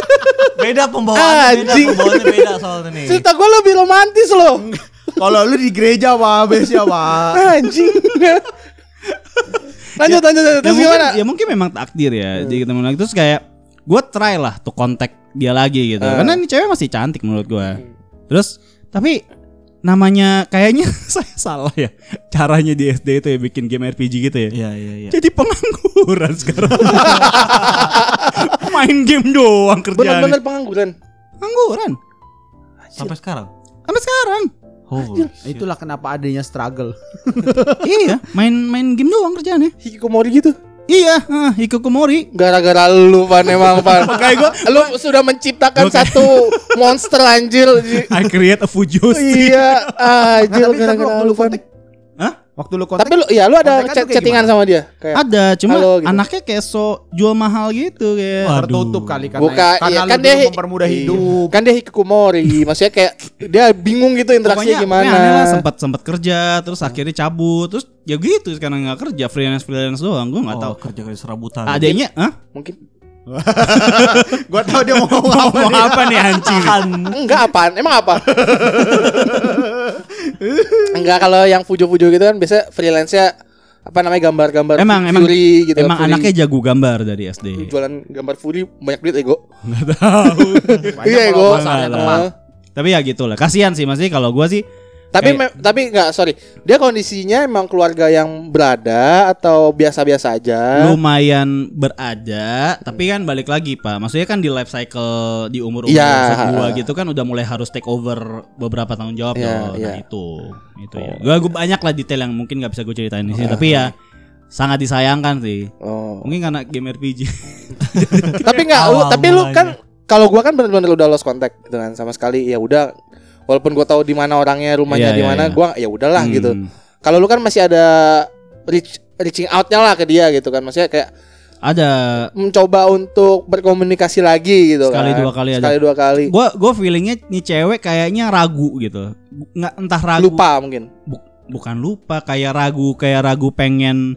Beda pembawaannya, beda Anjing. pembawaannya beda soalnya nih. Cerita gua lebih romantis loh. <laughs> Kalau lu di gereja, Pak, biasanya, Pak. <laughs> Anjing. lanjut, lanjut, lanjut. ya, Terus mungkin, gimana? ya mungkin memang takdir ya. Jadi ketemu lagi terus kayak gue try lah tuh kontak dia lagi gitu. Eh. Karena ini cewek masih cantik menurut gue. Terus tapi namanya kayaknya <laughs> saya salah ya caranya di SD itu ya bikin game RPG gitu ya. Iya iya iya. Jadi pengangguran sekarang. <laughs> Main game doang kerjaan. Bener-bener pengangguran. Pengangguran. Sampai sekarang. Sampai sekarang. Oh. Itulah kenapa adanya struggle. <laughs> iya, main-main game doang kerjaannya. Hikikomori gitu. Iya, ah, Hikokomori. Gara-gara lu Pan emang Pan. <laughs> Kayak gua Lu sudah menciptakan kayak- satu monster anjir. <laughs> I create a Fujoshi. iya, anjir Nah, tapi, gara-gara lu Pan. Waktu lu kontak, Tapi lu ya lu ada chat chattingan gimana? sama dia kayak Ada, cuma Halo, gitu. anaknya kayak so jual mahal gitu kayak. Waduh. tertutup kali karena Buka, karena iya, kan dia mempermudah iya. hidup. Kan dia hikikomori, <laughs> maksudnya kayak dia bingung gitu interaksinya Pokoknya gimana. lah sempat sempat kerja terus akhirnya cabut terus ya gitu sekarang nggak kerja freelance freelance doang gue nggak Oh, tahu kerja kerja serabutan. adanya ah Mungkin <laughs> Gua tahu dia mau ngomong apa mau nih. apa nih anjing enggak apaan? Emang apa? <laughs> enggak kalau yang fujo-fujo gitu kan biasa freelance-nya apa namanya gambar-gambar emang emang Fury gitu emang Fury. anaknya jago gambar dari SD jualan gambar Fury banyak duit ego. nggak tahu <laughs> Banyak Iya, gua- teman. tapi ya gitu lah kasihan sih masih kalau gue sih Tapi Kayak- me- tapi nggak sorry. Dia kondisinya emang keluarga yang berada atau biasa-biasa aja. lumayan berada tapi kan balik lagi pak maksudnya kan di life cycle di umur umur Iya. gua gitu kan udah mulai harus take over beberapa tanggung jawab Iya, loh iya. nah itu itu ya gua, gua banyak lah detail yang mungkin nggak bisa gue ceritain di sini tapi ya sangat disayangkan sih Oh. mungkin karena game RPG <laughs> tapi nggak lu tapi lu kan kalau gua kan bener-bener udah lost contact gitu kan sama sekali ya udah walaupun gua tahu di mana orangnya rumahnya Iya, di iya, mana iya. gua ya udahlah Hmm. gitu. Kalau lu kan masih ada reach reaching outnya lah ke dia gitu kan. Maksudnya kayak ada. mencoba untuk berkomunikasi lagi gitu Sekali, kan. dua kali sekali dua kali. Gua gua feelingnya nih cewek kayaknya ragu gitu. Nggak entah ragu. Lupa mungkin. Bu- bukan lupa kayak ragu kayak ragu pengen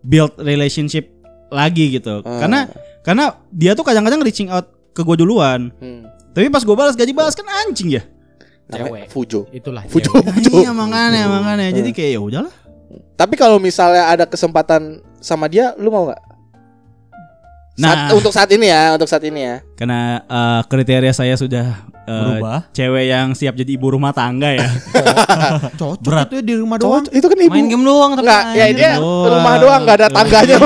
build relationship lagi gitu. Ah. karena karena dia tuh kadang-kadang reaching out ke gue duluan. Hmm. tapi pas gue balas gaji balas kan anjing ya Cewek. Fujo Itulah. Fujo cewek. Fujo iya makanya makanya jadi kayak ya udahlah tapi kalau misalnya ada kesempatan sama dia lu mau nggak Nah. Saat- untuk saat ini ya untuk saat ini ya karena eh, kriteria saya sudah eh, Berubah. cewek yang siap jadi ibu rumah tangga ya <laughs> Cocok Berat. itu ya di rumah doang. Cowok itu kan ibu Main game doang tapi Enggak, ya dia doang. rumah doang nggak ada tangganya.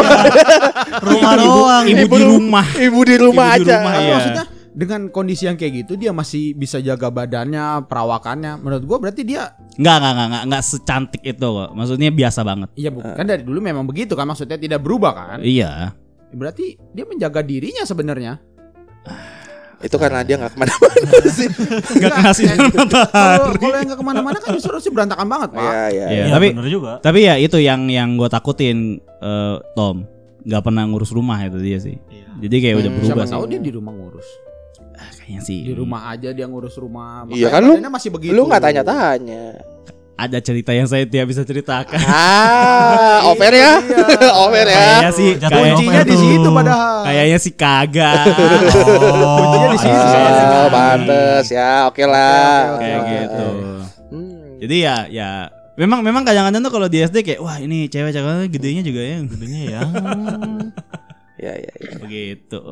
<laughs> rumah doang. ibu di rumah Ibu di rumah Ibu di aja. rumah, iya. maksudnya dengan kondisi yang kayak gitu dia masih bisa jaga badannya, perawakannya. Menurut gua berarti dia nggak nggak nggak nggak secantik itu kok maksudnya biasa banget iya bukan kan dari dulu memang begitu kan maksudnya tidak berubah kan. iya Berarti dia menjaga dirinya sebenarnya. Itu karena dia nggak ke mana-mana <laughs> sih. nggak ngasih Kalau kalau yang nggak ke mana-mana kan justru sih berantakan banget pak. Iya iya. Iya, Iya, tapi bener juga. tapi ya itu yang yang gue takutin eh, Tom nggak pernah ngurus rumah itu dia sih jadi kayak udah Hmm, berubah Siapa sih tahu dia di rumah ngurus. Kayaknya sih Di rumah aja dia ngurus rumah. Iya Makanya kan lu- masih begitu. Lu nggak tanya-tanya. ada cerita yang saya tidak bisa ceritakan Ah, over ya. <laughs> over ya. kayaknya sih kayak- Kuncinya di situ padahal. kayaknya sih kagak Oh, <laughs> Kuncinya di situ. Oh, pantes ya. Oke lah. Oke, kayak gitu Hmm. jadi ya ya memang memang kadang-kadang tuh kalau di SD kayak wah ini cewek cewek gedenya juga ya Gedenya ya. <laughs> Ya ya ya. begitu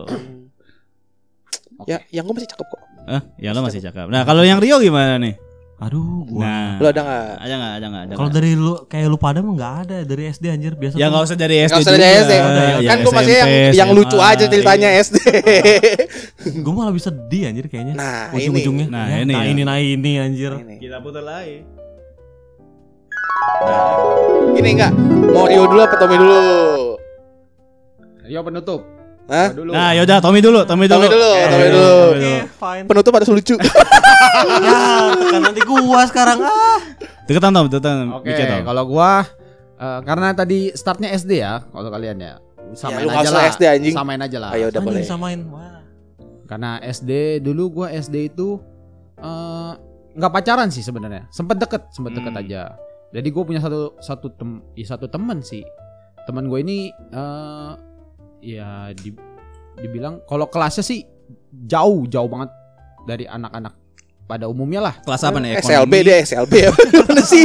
Ya, yang gue masih cakep kok. ah ya lo masih cakep nah kalau yang Rio gimana nih Aduh, gua. nah Lu ada nggak? ada nggak ada nggak ada Kalau dari lu kayak lu pada mah nggak ada dari SD anjir biasa. ya nggak usah dari SD Nggak usah dari. SD. Ya, Kan gue masih yang SMP, yang lucu aja ceritanya iya. SD. Gue malah bisa sedih anjir kayaknya. Nah, Ujung-ujungnya. Nah, Ya, ini nah ya. ini nah ini anjir. Ini. kita putar lagi Ini enggak. Mau Rio dulu apa Tommy dulu? Rio penutup. Hah? Dulu. nah yaudah Tommy dulu Tommy dulu Tommy dulu, Eh, Tommy dulu. Oke, fine. Penutup harus lucu. <laughs> ya, tekan nanti gua sekarang ah. deketan Tom deketan Oke, Tom. kalau gua eh, karena tadi startnya SD ya, kalau kalian ya. Samain nggak aja lah. SD, anjing. Samain aja lah. Ayo udah Anjing boleh. samain. Wah. Karena SD dulu gua SD itu eh, nggak pacaran sih sebenarnya. Sempet deket, sempet deket Hmm. aja. Jadi gue punya satu satu tem ya satu teman sih. Teman gue ini eh ya di, dibilang kalau kelasnya sih jauh jauh banget dari anak-anak pada umumnya lah. kelas apa nih SLB deh, SLB ya. <laughs> Mana sih?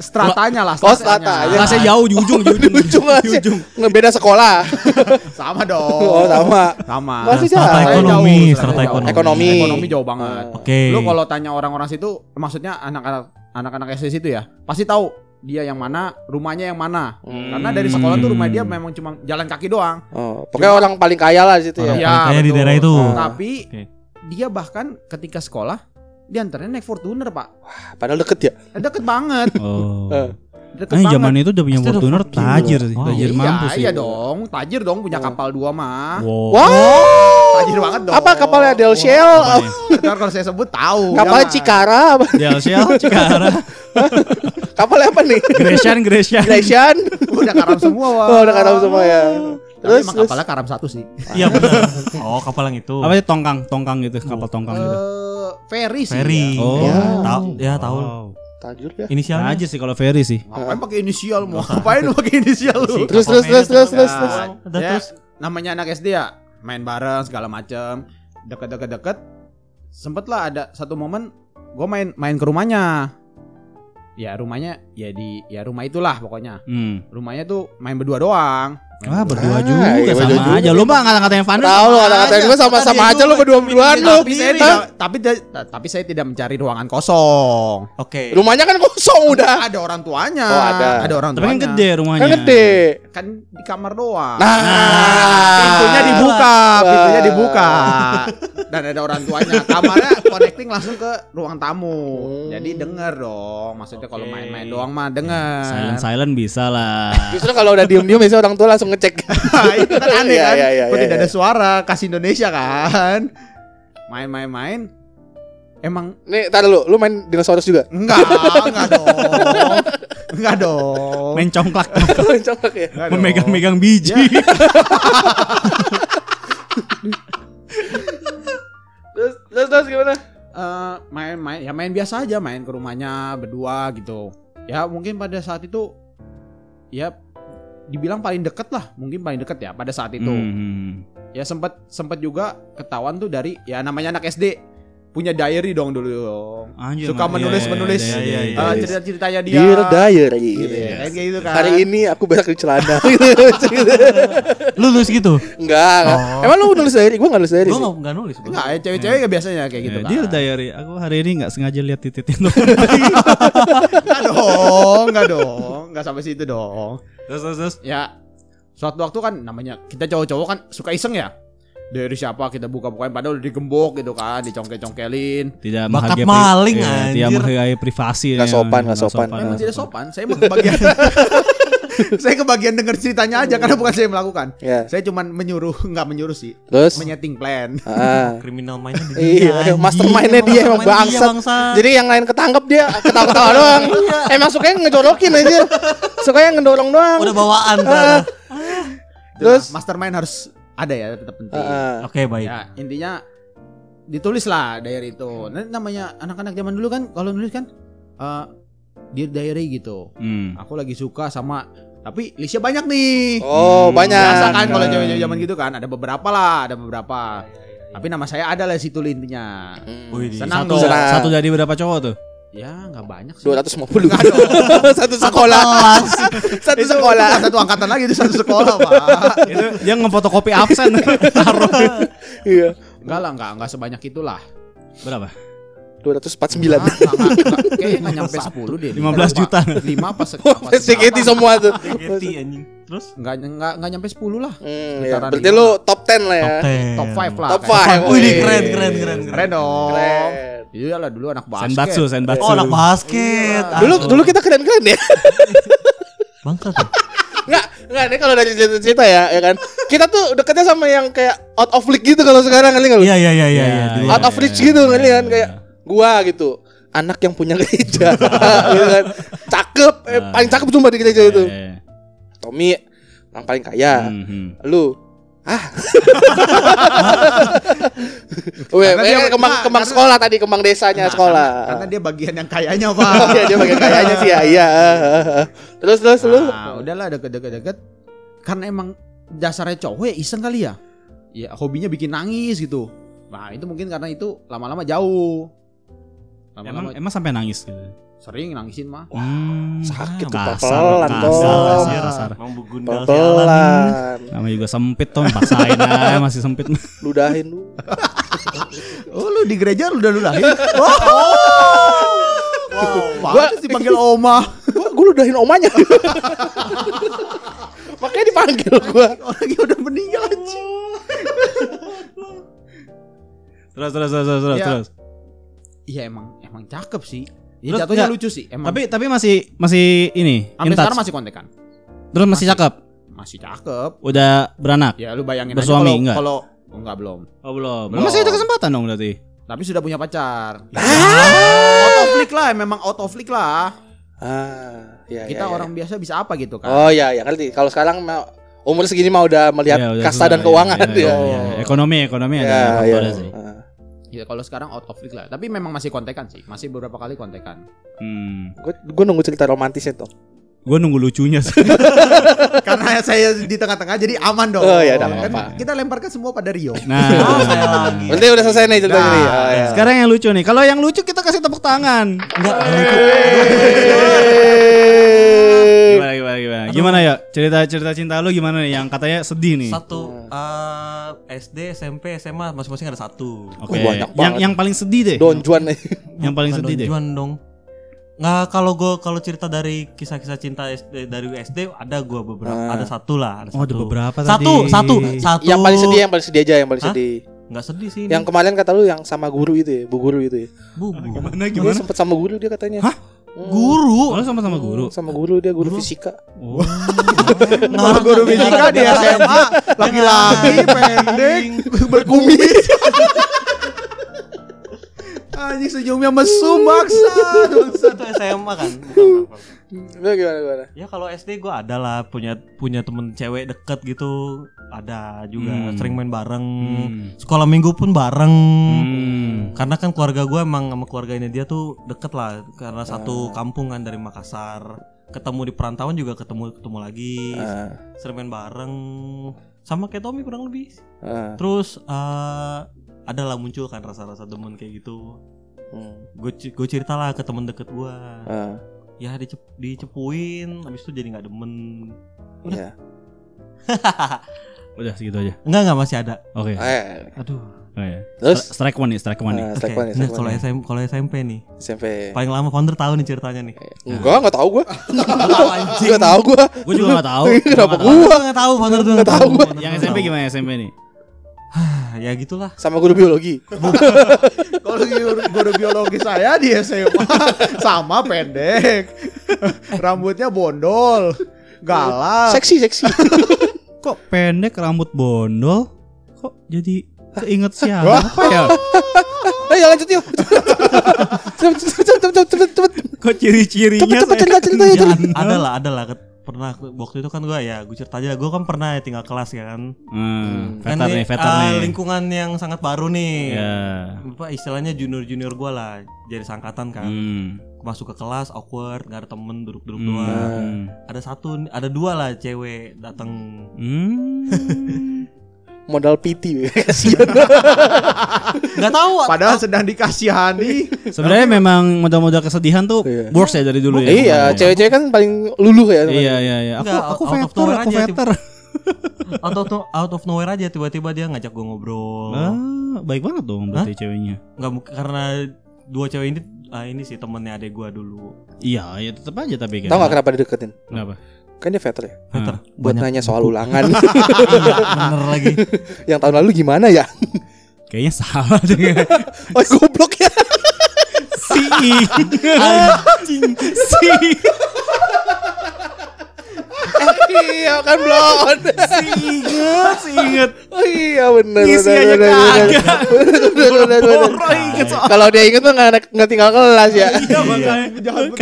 Stratanya lah. Oh, stratanya. stratanya. kelasnya jauh di ujung di ujung <laughs> Di ujung di ujung Ngebeda sekolah. <laughs> Sama dong. Oh, sama. Sama. Masih Strata jauh. ekonomi, Jauh, strata ekonomi. Ekonomi. Ekonomi jauh banget. Oke. Lu kalau tanya orang-orang situ, maksudnya anak-anak anak-anak SD situ ya, pasti tahu dia yang mana, rumahnya yang mana. Hmm. Karena dari sekolah tuh rumah dia memang cuma jalan kaki doang. Oh, pokoknya orang paling kaya lah di situ ya. Iya, kaya di daerah itu. Oh. Tapi Oke. dia bahkan ketika sekolah di antaranya naik Fortuner pak, Padahal deket ya. deket banget, oh Eh. Deket Eh, banget. zaman itu udah punya Fortuner tajir sih, Wow. tajir iya, mampus sih. iya dong, tajir dong punya Oh. kapal dua mah, Wow. Wow. tajir banget dong. Apa kapalnya Del Shell? Apa nih? <laughs> Ntar kalau saya sebut tahu. Jangan. Cikara apa? Del Shell, Cikara, <laughs> Kapalnya apa nih? Gresian, Gresian. Gresian. Udah karam semua wah. Oh, udah karam semua ya. Tapi Terus, emang terus. kapalnya karam satu sih. Iya benar. Oh, kapal yang itu. Apa sih tongkang, tongkang gitu, kapal tongkang gitu. Eh, ferry sih. Ferry. ya. Oh. Ya, tahu ya tahu. Wow. Tajur ya. Inisialnya. Aja sih kalau ferry sih. Ngapain pakai inisial mau? Ngapain lu pakai inisial lu? Terus, terus, terus, terus, terus, terus. Ya, terus. namanya anak SD ya, main bareng segala macem, deket-deket-deket. Sempet lah ada satu momen gue main main ke rumahnya. Ya rumahnya ya di ya rumah itulah pokoknya. Hmm. Rumahnya tuh main berdua doang. Wah berdua Ah, juga iya, sama berdua aja. Lu mah ngata-ngatain Vandal. Tahu lu kata-katain gue sama-sama aja lu berdua-duaan lu. Tapi saya tidak, tapi tapi saya tidak mencari ruangan kosong. Oke. Rumahnya kan kosong udah. Ada orang tuanya. Oh, ada. Ada orang Tapi kan tuanya. gede rumahnya. Kan gede. Kan di kamar doang. Nah, pintunya dibuka, pintunya dibuka. Dan ada orang tuanya. Kamarnya connecting langsung ke ruang tamu. Jadi denger dong. Maksudnya kalau Oke. main-main doang mah denger. Silent silent bisa lah. Justru kalau udah diem-diem biasanya orang tua langsung ngecek. Nah, <laughs> itu kan aneh Iya, kan. iya, iya, Kok iya, tidak iya. ada suara khas Indonesia kan. Main-main-main. Emang Nih, tar lu, lu main dinosaurus juga. enggak, enggak <laughs> dong. Enggak dong. Main congklak. <laughs> Coba ya. Enggak dong. Memegang-megang biji. Terus, terus, terus gimana? Eh, main-main ya main biasa aja main ke rumahnya berdua gitu ya mungkin pada saat itu ya dibilang paling deket lah mungkin paling deket ya pada saat itu Hmm. ya sempet sempet juga ketahuan tuh dari ya namanya anak SD punya diary dong dulu dong Anjir, suka iya, menulis iya, menulis iya, iya, iya, eh, iya. cerita ceritanya dia Dear Diary gitu Iya, ya. kayak gitu kan Hari ini aku berak di celana. <laughs> Lu nulis gitu? enggak. Oh. Emang lu nulis diary? Gua enggak nulis diary Gua sih. nggak nggak nulis. enggak ya cewek-cewek ya biasanya kayak gitu kan Dear diary, aku hari ini nggak sengaja lihat titiknya. <laughs> enggak dong enggak dong enggak sampai situ dong terus terus ya suatu waktu kan namanya kita cowok-cowok kan suka iseng ya dari siapa kita buka-bukain padahal udah digembok gitu kan dicongkel-congkelin Tidak Bakat maling, iya, anjir. Tidak menghargai privasi. Nggak ya, sopan, nggak sopan. memang tidak sopan saya mau kebagian <laughs> saya kebagian denger ceritanya aja karena bukan saya yang melakukan Ya. saya cuman menyuruh <laughs> nggak menyuruh sih Terus menyeting plan <laughs> ah. Kriminal mainnya Iya, mastermind-nya dia emang bangsat. Jadi yang lain ketangkep dia ketawa-ketawa doang. Emang sukanya ngejorokin aja. Sukanya ngedorong doang. udah bawaan Ah. Terus mastermind harus ada ya tetap penting ah. Oke, baik. ya intinya ditulis lah diary itu nah, namanya anak-anak zaman dulu kan kalau nulis kan eh dear diary gitu Hmm. aku lagi suka sama tapi listnya banyak nih Oh, banyak. biasa kan kalau cewek-cewek zaman gitu kan ada beberapa lah ada beberapa tapi nama saya ada lah situ intinya Hmm. Wih, Senang Satu. Senang. satu dari berapa cowok tuh? Ya nggak banyak sih 250 Nggak dong. <laughs> Satu sekolah. <laughs> Satu sekolah. satu angkatan lagi itu satu sekolah pak Itu dia ngefotokopi absen. Taruh. Iya. enggak lah enggak enggak sebanyak itulah Berapa? 249. Enggak, enggak, enggak. kayaknya nggak nyampe 10 deh 15 juta. 5 apa se- apa CGT seberapa. semua tuh. Spaghetti, anjing. Terus Enggak enggak enggak nyampe 10 lah Hmm, ya. Sekitaran Berarti lima. lu top 10 lah ya. top 10. top 5 lah Top kayak. 5. Wih, keren, keren, keren, keren dong Keren. iya lah dulu anak basket Senbatsu, senbatsu. Oh, anak basket. Dulu Aduh. dulu kita keren-keren ya. <laughs> bangsat. ya? Enggak, enggak ini kalau dari cerita-cerita ya, ya kan. Kita tuh deketnya sama yang kayak out of league gitu kalau sekarang kali enggak lu? Iya, iya, iya, iya, iya. dulu. Out of reach gitu kali kan kayak gua gitu. Anak yang punya gereja gitu <laughs> kan. Cakep, eh, paling cakep cuma di gereja itu. Eh, Tommy orang paling kaya. hmm. Lu ah. <laughs> Weh, dia- eh, kembang nah, kembang karena- sekolah tadi, kembang desanya Nah, sekolah. karena, karena dia bagian yang kayanya pak <laughs> iya dia bagian kayanya sih ya. <laughs> Iya. Terus terus lu. Nah, udahlah deket-deket deket. Karena emang dasarnya cowok ya iseng kali ya. Ya hobinya bikin nangis gitu. Nah itu mungkin karena itu lama-lama jauh. Emang Lama-lama emang sampai nangis gitu. Sering nangisin mah. Hmm, sakit tuh, kasar, pelan, kasar, kasar. Pelan. Namanya juga sempit tuh, paksain aja masih sempit. Ludahin lu. <laughs> Oh lu di gereja lu udah ludahin. <laughs> Wow. Wow. Pantes dipanggil oma. Gua gua ludahin omanya. Makanya dipanggil gua. Orangnya udah meninggal anjing. Terus terus terus terus terus. Ya. terus. Iya emang emang cakep sih. Terus Ya jatuhnya enggak, lucu sih. Emang Tapi tapi masih masih ini sampai sekarang masih kontekan. Terus masih masih. cakep. Masih cakep. Udah beranak. Ya lu bayangin Bersuami, aja kalau enggak? kalau oh, enggak belum. Oh belum. Belum. Masih ada kesempatan dong berarti. Tapi sudah punya pacar. Ah! Out of league lah, memang out of league lah. Ah, ya, Kita ya, ya. orang biasa bisa apa gitu kan? Oh iya ya kali kalau sekarang mau umur segini mah udah melihat Ya, udah kasta dan susah, keuangan ya, ya. <laughs> ya, ya. Ekonomi ekonomi ada Ya, ya. faktornya sih. Ah. Ya kalau sekarang out of league lah. Tapi memang masih kontekan sih. Masih beberapa kali kontekan. Hmm. Gue nunggu cerita romantisnya tuh. Gue nunggu lucunya sih. <laughs> Karena saya di tengah-tengah jadi aman dong. Oh, ya, udah, Kan apa-apa. Kita lemparkan semua pada Rio. Nah, Oh, saya lagi. Berarti udah selesai nih ceritanya Nah, nih. Oh, ya. sekarang yang lucu nih. Kalau yang lucu kita kasih tepuk tangan. Enggak. Gimana gimana gimana. Gimana Gimana ya? Cerita-cerita cinta lu gimana nih yang katanya sedih nih? Satu eh, SD, SMP, SMA masing-masing ada satu. Oke. Oh, banyak yang banget. yang paling sedih deh. Don Juan nih. <laughs> Yang paling sedih deh. Don Juan dong. Nggak kalau gue kalau cerita dari kisah-kisah cinta SD dari SD ada gue beberapa Ah. ada satu lah ada Oh, ada satu. beberapa satu tadi. satu satu Yang paling sedih yang paling sedih aja yang paling Hah? sedih. nggak sedih sih ini. Yang kemarin kata lu yang sama guru itu ya, bu guru itu ya. bubu Gimana Dia gimana? sempet sama guru dia katanya. Hah? Guru Oh, sama-sama guru. Sama guru dia guru fisika. Oh. <laughs> Kalau guru fisika di SMA laki-laki <laughs> pendek berkumis. <laughs> Anjing senyumnya mesum baksa. itu SMA kan. Lu gimana gimana? ya kalau SD gue ada lah punya punya temen cewek deket gitu. Ada juga Hmm. sering main bareng. Hmm. sekolah minggu pun bareng. Hmm. karena kan keluarga gue emang sama keluarga ini dia tuh deket lah. Karena satu kampung kan dari Makassar. Ketemu di perantauan juga ketemu ketemu lagi. Ah, sering main bareng. Sama kayak Tommy kurang lebih. Ah, terus eh ada lah muncul kan rasa-rasa demen kayak gitu hmm, gue gue cerita lah ke temen deket gue ah, ya dicep, dicepuin habis itu jadi nggak demen iya. <laughs> Udah segitu aja. enggak enggak masih ada Oke. Eh, aduh Oh, iya. Terus? Strike one nih, strike one nih. Oke, strike one ya, nah strike kalau one ya. SM kalau SMP nih SMP. paling lama founder tahu nih ceritanya nih Enggak, enggak tahu gua. <laughs> anjing Enggak tahu gua. Gue juga gak tahu. <laughs> Kenapa Gua nggak gua? nggak tahu founder tuh Nggak tahu gua. tahu. Yang SMP gimana SMP nih? <sighs> ya gitulah Sama guru biologi. <laughs> Kalau guru, guru biologi saya di SMA <laughs> sama pendek. <laughs> Rambutnya bondol. Galak. Seksi, seksi. Kok pendek rambut bondol? Kok jadi keinget siapa ya? Ayo lanjut yuk. Cepet, cepet, cepet, cepet, cepet, cepet. Kok ciri-cirinya Cepet, cepet, saya- cerita, cerita, ya, cerita. ada lah ada lah Ket- pernah waktu itu kan gue ya gue cerita aja gue kan pernah ya tinggal kelas ya kan Hmm, kan veter nih, veter ah, nih. lingkungan yang sangat baru nih Ya. apa istilahnya junior junior gue lah jadi sangkatan kan Hmm. masuk ke kelas awkward nggak ada temen duduk-duduk Hmm. doang ada satu ada dua lah cewek datang Hmm. <laughs> Modal PT. Kasihan. <laughs> <laughs> nggak tahu Padahal sedang dikasihani. Sebenarnya memang modal-modal kesedihan tuh Iya. works ya dari dulu ya. Iya, cewek-cewek kan paling luluh ya. Iya iya iya. Aku Enggak, aku out of veter, aku aja, veter. <laughs> out of, out of nowhere aja tiba-tiba dia ngajak gue ngobrol Ah, baik banget dong berarti ceweknya. nggak karena dua cewek ini ah, ini sih temennya adek gue dulu Iya, ya tetap aja tapi kan. Tahu gak kenapa dideketin? Kenapa? Kan dia veter ya. Peter Buat banyak nanya soal ulangan. <laughs> Iya, bener lagi <laughs> yang tahun lalu gimana ya? Kayaknya salah deh. <laughs> Oh, goblok ya. si anjing si <laughs> iya, kan blonde. si inget inget Oh iya bener Ngisi bener, aja kagak. Kalau dia inget tuh nggak nggak tinggal kelas ya. iya makanya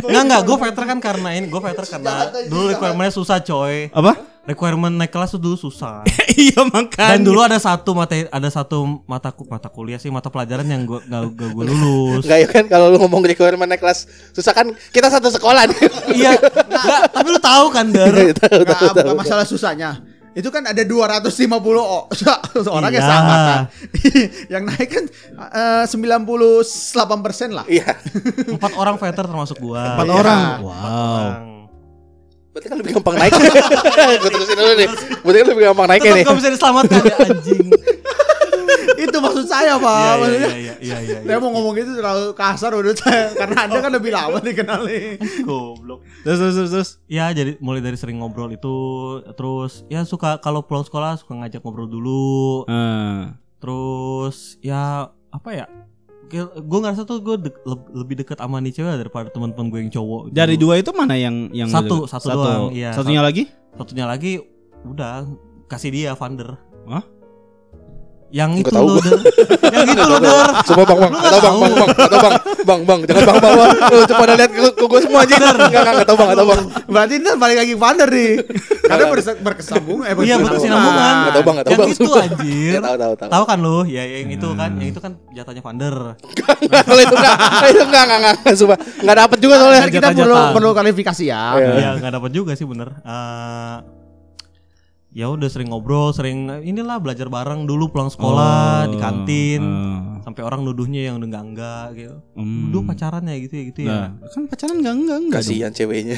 Enggak enggak, gue veter kan karena ini, gue veter karena dulu requirementnya susah coy. apa Requirement naik kelas tuh dulu susah. <laughs> iya makanya Dan dulu ada satu mata ada satu mata mata kuliah sih mata pelajaran yang gue gak, gak gue lulus. Enggak ya kan kalau lu ngomong requirement naik kelas susah kan kita satu sekolah nih. <laughs> iya, enggak, tapi lu tahu kan Der. Tahu, tahu, tahu. bukan masalah susahnya. Itu kan ada 250 o- <laughs> orang yang Iya. sama kan. yang naik kan eh, 98% lah. Iya. Empat orang veter termasuk gua. empat Iya. orang Empat wow orang. Berarti kan lebih gampang naik. <laughs> Gue terusin dulu nih. Berarti kan lebih gampang Tetap nih. gak bisa diselamatkan ya anjing. <laughs> Itu maksud saya, Pak. Iya iya Maksudnya iya iya iya. Saya mau ngomong gitu terlalu kasar menurut saya karena Anda kan lebih lama dikenal nih. goblok. terus terus terus, terus. Ya jadi mulai dari sering ngobrol itu terus ya suka kalau pulang sekolah suka ngajak ngobrol dulu. Ah. Terus ya apa ya? Gue ngerasa tuh gue lebih deket sama nih cewek daripada teman-teman gue yang cowok. dari dulu. dua itu mana yang yang Satu, satu doang, iya. satunya lagi Satunya lagi udah kasih dia Vander. Hah? Yang Nggak itu tahu loh. Yang itu loh, Der. Coba bang bang, nggak nggak tahu bang, bang, bang, nggak tahu bang, bang, bang, jangan bang, bang, bang. Lu coba lihat ke, gue semua aja. Enggak, enggak, enggak tahu bang, nggak tahu bang. Berarti ini balik lagi ke Vander nih. Karena berkesambung eh Iya berkesinambungan. Nggak tahu bang, nggak tahu Yang bang. itu anjir. Nggak tahu, tahu, tahu. Tahu kan lu? Ya yang itu kan, yang itu kan jatahnya Vander. Kalau itu enggak, kalau itu enggak, enggak, enggak, enggak, sumpah. Enggak dapet juga soalnya. Kita perlu perlu klarifikasi ya. Iya. Iya nggak dapat juga sih bener. Ya udah sering ngobrol, sering inilah belajar bareng dulu pulang sekolah Oh, di kantin. oh. Sampai orang nuduhnya yang udah enggak enggak gitu. Hmm. Dulu pacaran ya gitu ya gitu ya. Nah, kan pacaran enggak enggak enggak. Kasihan ceweknya.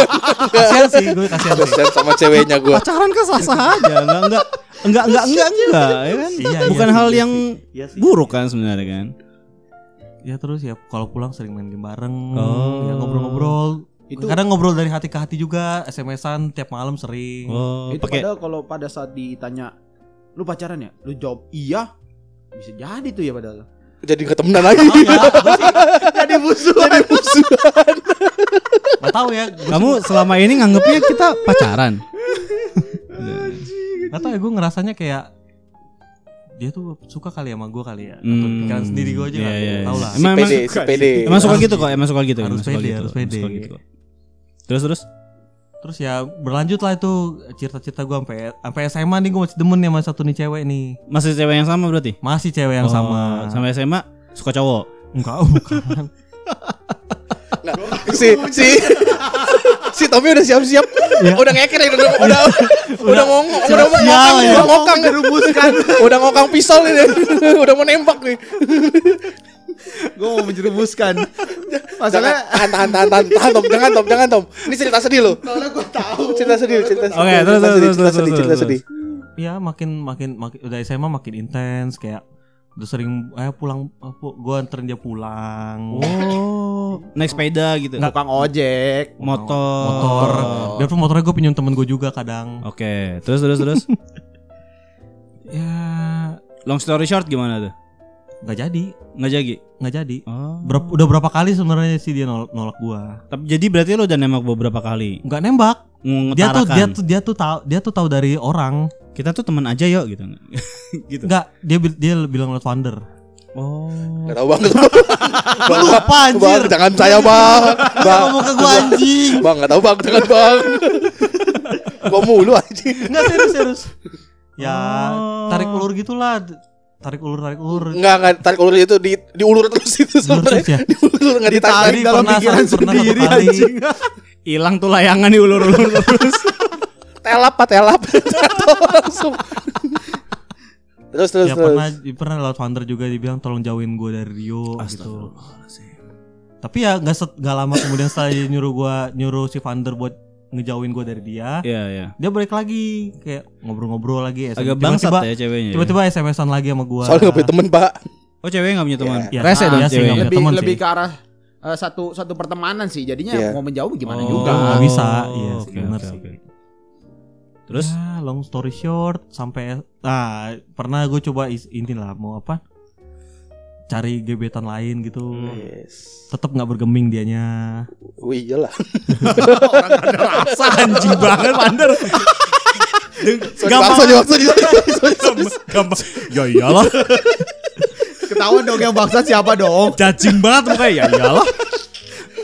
<laughs> Kasihan sih, gue kasihan sih. Kasihan sama ceweknya gua. Pacaran kan sah-sah aja, enggak enggak enggak enggak enggak enggak, ya kan? Iya, iya Bukan sih, hal iya yang. Iya sih. buruk kan sebenarnya kan. Ya terus ya kalau pulang sering main game bareng, Oh. ya ngobrol-ngobrol. Itu- Kadang ngobrol dari hati ke hati juga, SMS-an tiap malam sering. Oh, itu pakai padahal kalau pada saat ditanya lu pacaran ya lu jawab iya bisa jadi tuh ya padahal Jadi temenan lagi. Tahu ya, <laughs> jadi musuh Jadi musuh. Gak tahu ya. kamu selama ini nganggapnya kita pacaran. Gak tau ya gue ngerasanya kayak dia tuh suka kali sama gue kali ya. Atau Hmm, pikiran sendiri gue aja iya, lah. iya, Tahu iya. lah. Si Emang- pede, emang- si pede. Emang suka gitu kok, emang suka gitu, harus emang suka pede, gitu, harus pede. Terus terus Terus ya berlanjut lah itu cerita-cerita gue sampai sampai SMA nih gue masih demen nih sama satu nih cewek nih. masih cewek yang sama berarti? Masih cewek yang Oh, sama. Sampai SMA suka cowok. Enggak, oh, bukan. <laughs> Nggak, si si si Tommy udah siap-siap. Udah ngeker ya, udah udah udah ngomong, udah ngokang, ya. udah ngokang dirumuskan. <laughs> udah ngokang pisau ini. <laughs> udah mau nembak nih. gue mau menjerumuskan Masalahnya tahan, tahan, tahan, tahan, tahan, Tom, jangan Tom, jangan Tom. Ini cerita sedih loh. soalnya gue tahu Cerita sedih, cerita sedih. Oke, cerita terus, sedih, terus, cerita terus, sedih, terus, cerita terus. sedih. ya makin makin makin udah SMA makin intens kayak udah sering eh pulang gue anterin dia pulang. Oh, naik sepeda gitu. tukang ojek Motor. motor. Dia tuh motornya gue pinjam temen gue juga kadang. Oke, terus terus terus. <laughs> Ya Long story short gimana tuh? Nggak jadi, Nggak jadi. nggak jadi. Oh. Berap- udah berapa kali sebenarnya sih dia nolak, nolak gua. Tapi jadi berarti lo udah nembak beberapa kali. Nggak nembak. Dia tuh dia tuh dia tuh tahu dia tuh tahu dari orang. kita tuh teman aja yuk gitu. <laughs> gitu. Enggak, dia dia bilang lewat Vander. Oh. Gak tau bang. <laughs> Gua lupa anjir. Bang, jangan saya bang. Bang, ngomong ke gua anjing. bang, gak tau bang, jangan bang. <laughs> Gua mulu anjing. Enggak serius serius. Ya, Oh. tarik ulur gitulah. Tarik ulur tarik ulur. Enggak, enggak tarik ulur itu di diulur terus itu sebenarnya. terus ya? Diulur enggak ditarik. Tadi dalam pernah pikiran sendiri, anjing. Hilang tuh layangan diulur-ulur terus. Telap, Pak, telap. Jatuh langsung. Terus terus Ya terus. pernah pernah lewat Vander juga dibilang tolong jauhin gua dari Rio gitu. Tapi ya nggak nggak lama kemudian setelah nyuruh gua nyuruh si Vander buat ngejauhin gua dari dia, Iya, iya. dia balik lagi kayak ngobrol-ngobrol lagi SMS. Agak bangsat ya ceweknya. ya? Tiba-tiba SMS-an lagi sama gua. Soalnya gak punya temen, Pak. Oh, ceweknya enggak punya teman. Ya, Rese ah, dong iya sih, lebih lebih sih. ke arah eh, satu satu pertemanan sih jadinya Iya. mau menjauh gimana Oh, juga nggak bisa, Oh, iya sih, oke, benar oke, sih. oke. Terus Ya, long story short sampai ah pernah gue coba ini lah mau apa? Cari gebetan lain gitu. Yes. Tetap nggak bergeming dianya. Oh iyalah. rasa anjing banget Wander. Gampang. Sorry, sorry, sorry, sorry. Gampang. Ya iyalah. ketahuan dong yang bangsa siapa dong Cacing banget mukanya. Ya iyalah.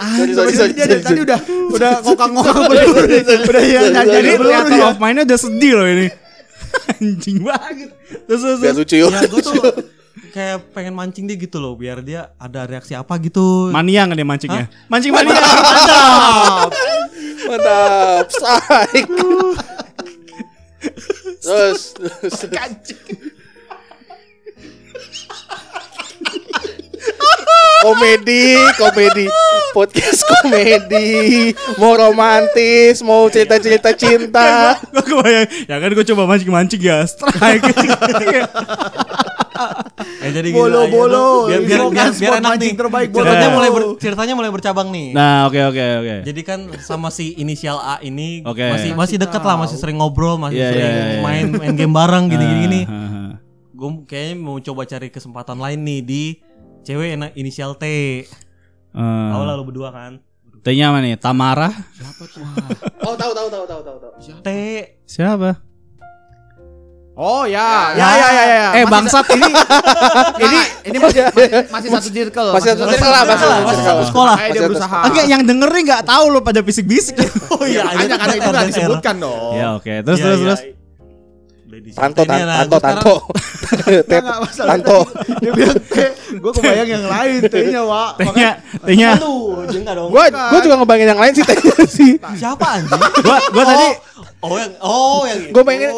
Sorry, sorry, sorry, dia dari tadi udah udah ngokang-ngokang peluru udah ya jadi peluru theater dia of mind udah sedih loh ini. <laughs> Anjing banget. Terus terus. Terus. lucu. Ya gue tuh kayak pengen mancing dia gitu loh biar dia ada reaksi apa gitu. Mania nggak dia mancingnya? Mancing mania. Mantap. Saik. Terus, terus. komedi, komedi, podcast komedi, mau romantis, mau cerita-cerita cinta. Gue kebayang. Ya kan gue coba mancing-mancing ya. Strike. <laughs> <laughs> Eh jadi gitu Bolo, aja bolo. tuh. Biar biar biar, biar enak nih. terbaik, bolo. ceritanya Ya. mulai ber- ceritanya mulai bercabang nih. Nah, oke oke oke. Jadi kan sama si inisial A ini Oke. masih masih deket lah, masih sering ngobrol, masih Iya, sering iya, iya. main main game bareng gini. Ah, ah, ah. Gue kayaknya mau coba cari kesempatan lain nih di cewek yang inisial T. Eh, Tahu lah lu berdua kan. T-nya apa nih? Tamara? Oh, tahu tahu tahu tahu tahu tahu. T. Siapa? Oh ya Ya. ya ya ya, ya. Eh Masih bangsat <laughs> ini ini ini masih masih, masih satu circle Masih satu circle lah, masih satu Masih circle. satu sekolah. Kayak dia Masih berusaha Enggak yang dengerin nggak tahu lo pada bisik-bisik. <laughs> Oh iya makanya karena itu nggak disebutkan dong ya oke. Terus Iya, terus iya. terus. Tanto, tanto, tanto. Tanto. Dia bilang kayak Gue kebayang yang lain T-nya Aduh, enggak dong. Gua gua juga ngebayangin yang lain sih tanya sih. Siapa anjing? gua gua tadi Oh yang oh yang Gua pengen-.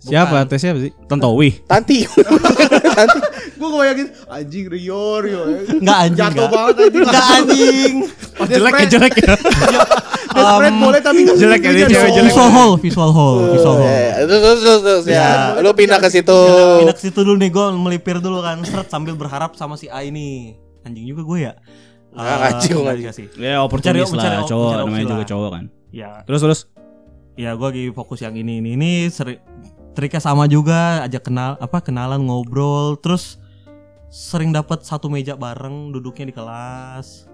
Siapa? Tes siapa sih? Tontowi. Tanti. <laughs> Gue bayangin anjing Rio Rio. Enggak anjing. Jatuh enggak. banget anjing. Enggak anjing. Dia Jelek ya jelek ya. <laughs> dia spread boleh tapi nggak Jelek ya, dong. jelek. Visual hall, visual hall, visual hall. Eh, Terus terus terus, terus ya. Lu pindah ke situ. Pindah ke situ dulu nih gue melipir dulu kan seret sambil berharap sama si A ini. Anjing juga gue ya. Ah, anjing, enggak anjing. juga sih. Ya Mencari- lah cowok namanya juga cowok kan. Ya, Terus terus. ya gue lagi fokus yang ini ini ini seri, triknya sama juga ajak kenal apa kenalan ngobrol terus sering dapat satu meja bareng duduknya di kelas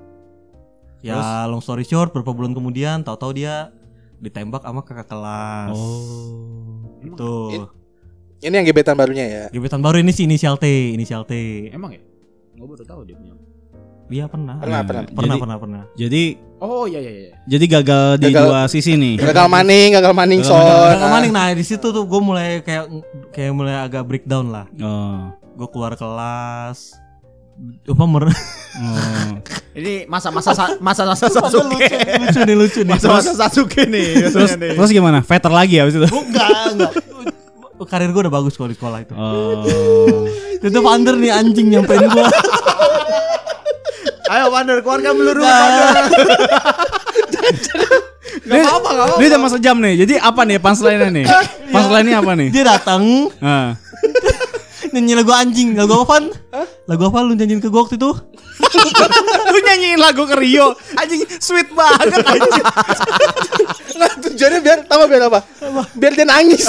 ya long story short beberapa bulan kemudian tahu-tahu dia ditembak sama kakak kelas Oh. itu Ini yang gebetan barunya ya. gebetan baru ini sih inisial T inisial T Emang ya? Gue baru tahu dia punya. Dia pernah Pernah, Nah, pernah. pernah Jadi- pernah pernah Jadi Oh iya iya iya. jadi gagal di Gagal. dua sisi nih. Gagal maning, gagal maning Gagal son. maning. Kakak maning nah di situ tuh gue mulai kayak kayak mulai agak breakdown lah Oh. gue keluar kelas apa mer Oh. <laughs> Ini masa-masa sa- masa-masa Sasuke. lucu nih lucu nih Masa-masa Sasuke nih. terus nih. terus gimana? Veter lagi habis itu. Oh, enggak, enggak. Karir gue udah bagus kalau di sekolah itu. Oh. Itu Vander nih anjing nyampein gue. <laughs> Ayo Wander keluarga meluru Wander. <laughs> Gak apa-apa gak apa-apa. Ini udah masa jam nih. Jadi apa nih punchline-nya nih? <laughs> Punchline-nya apa nih? Dia datang Ah. <laughs> nyanyi lagu anjing. Lagu apa, Van? Lagu apa lu nyanyiin ke gue waktu itu? <laughs> Lu nyanyiin lagu ke Rio. Anjing sweet banget anjing. <laughs> Nah, tujuannya biar tahu biar apa? Biar dia nangis.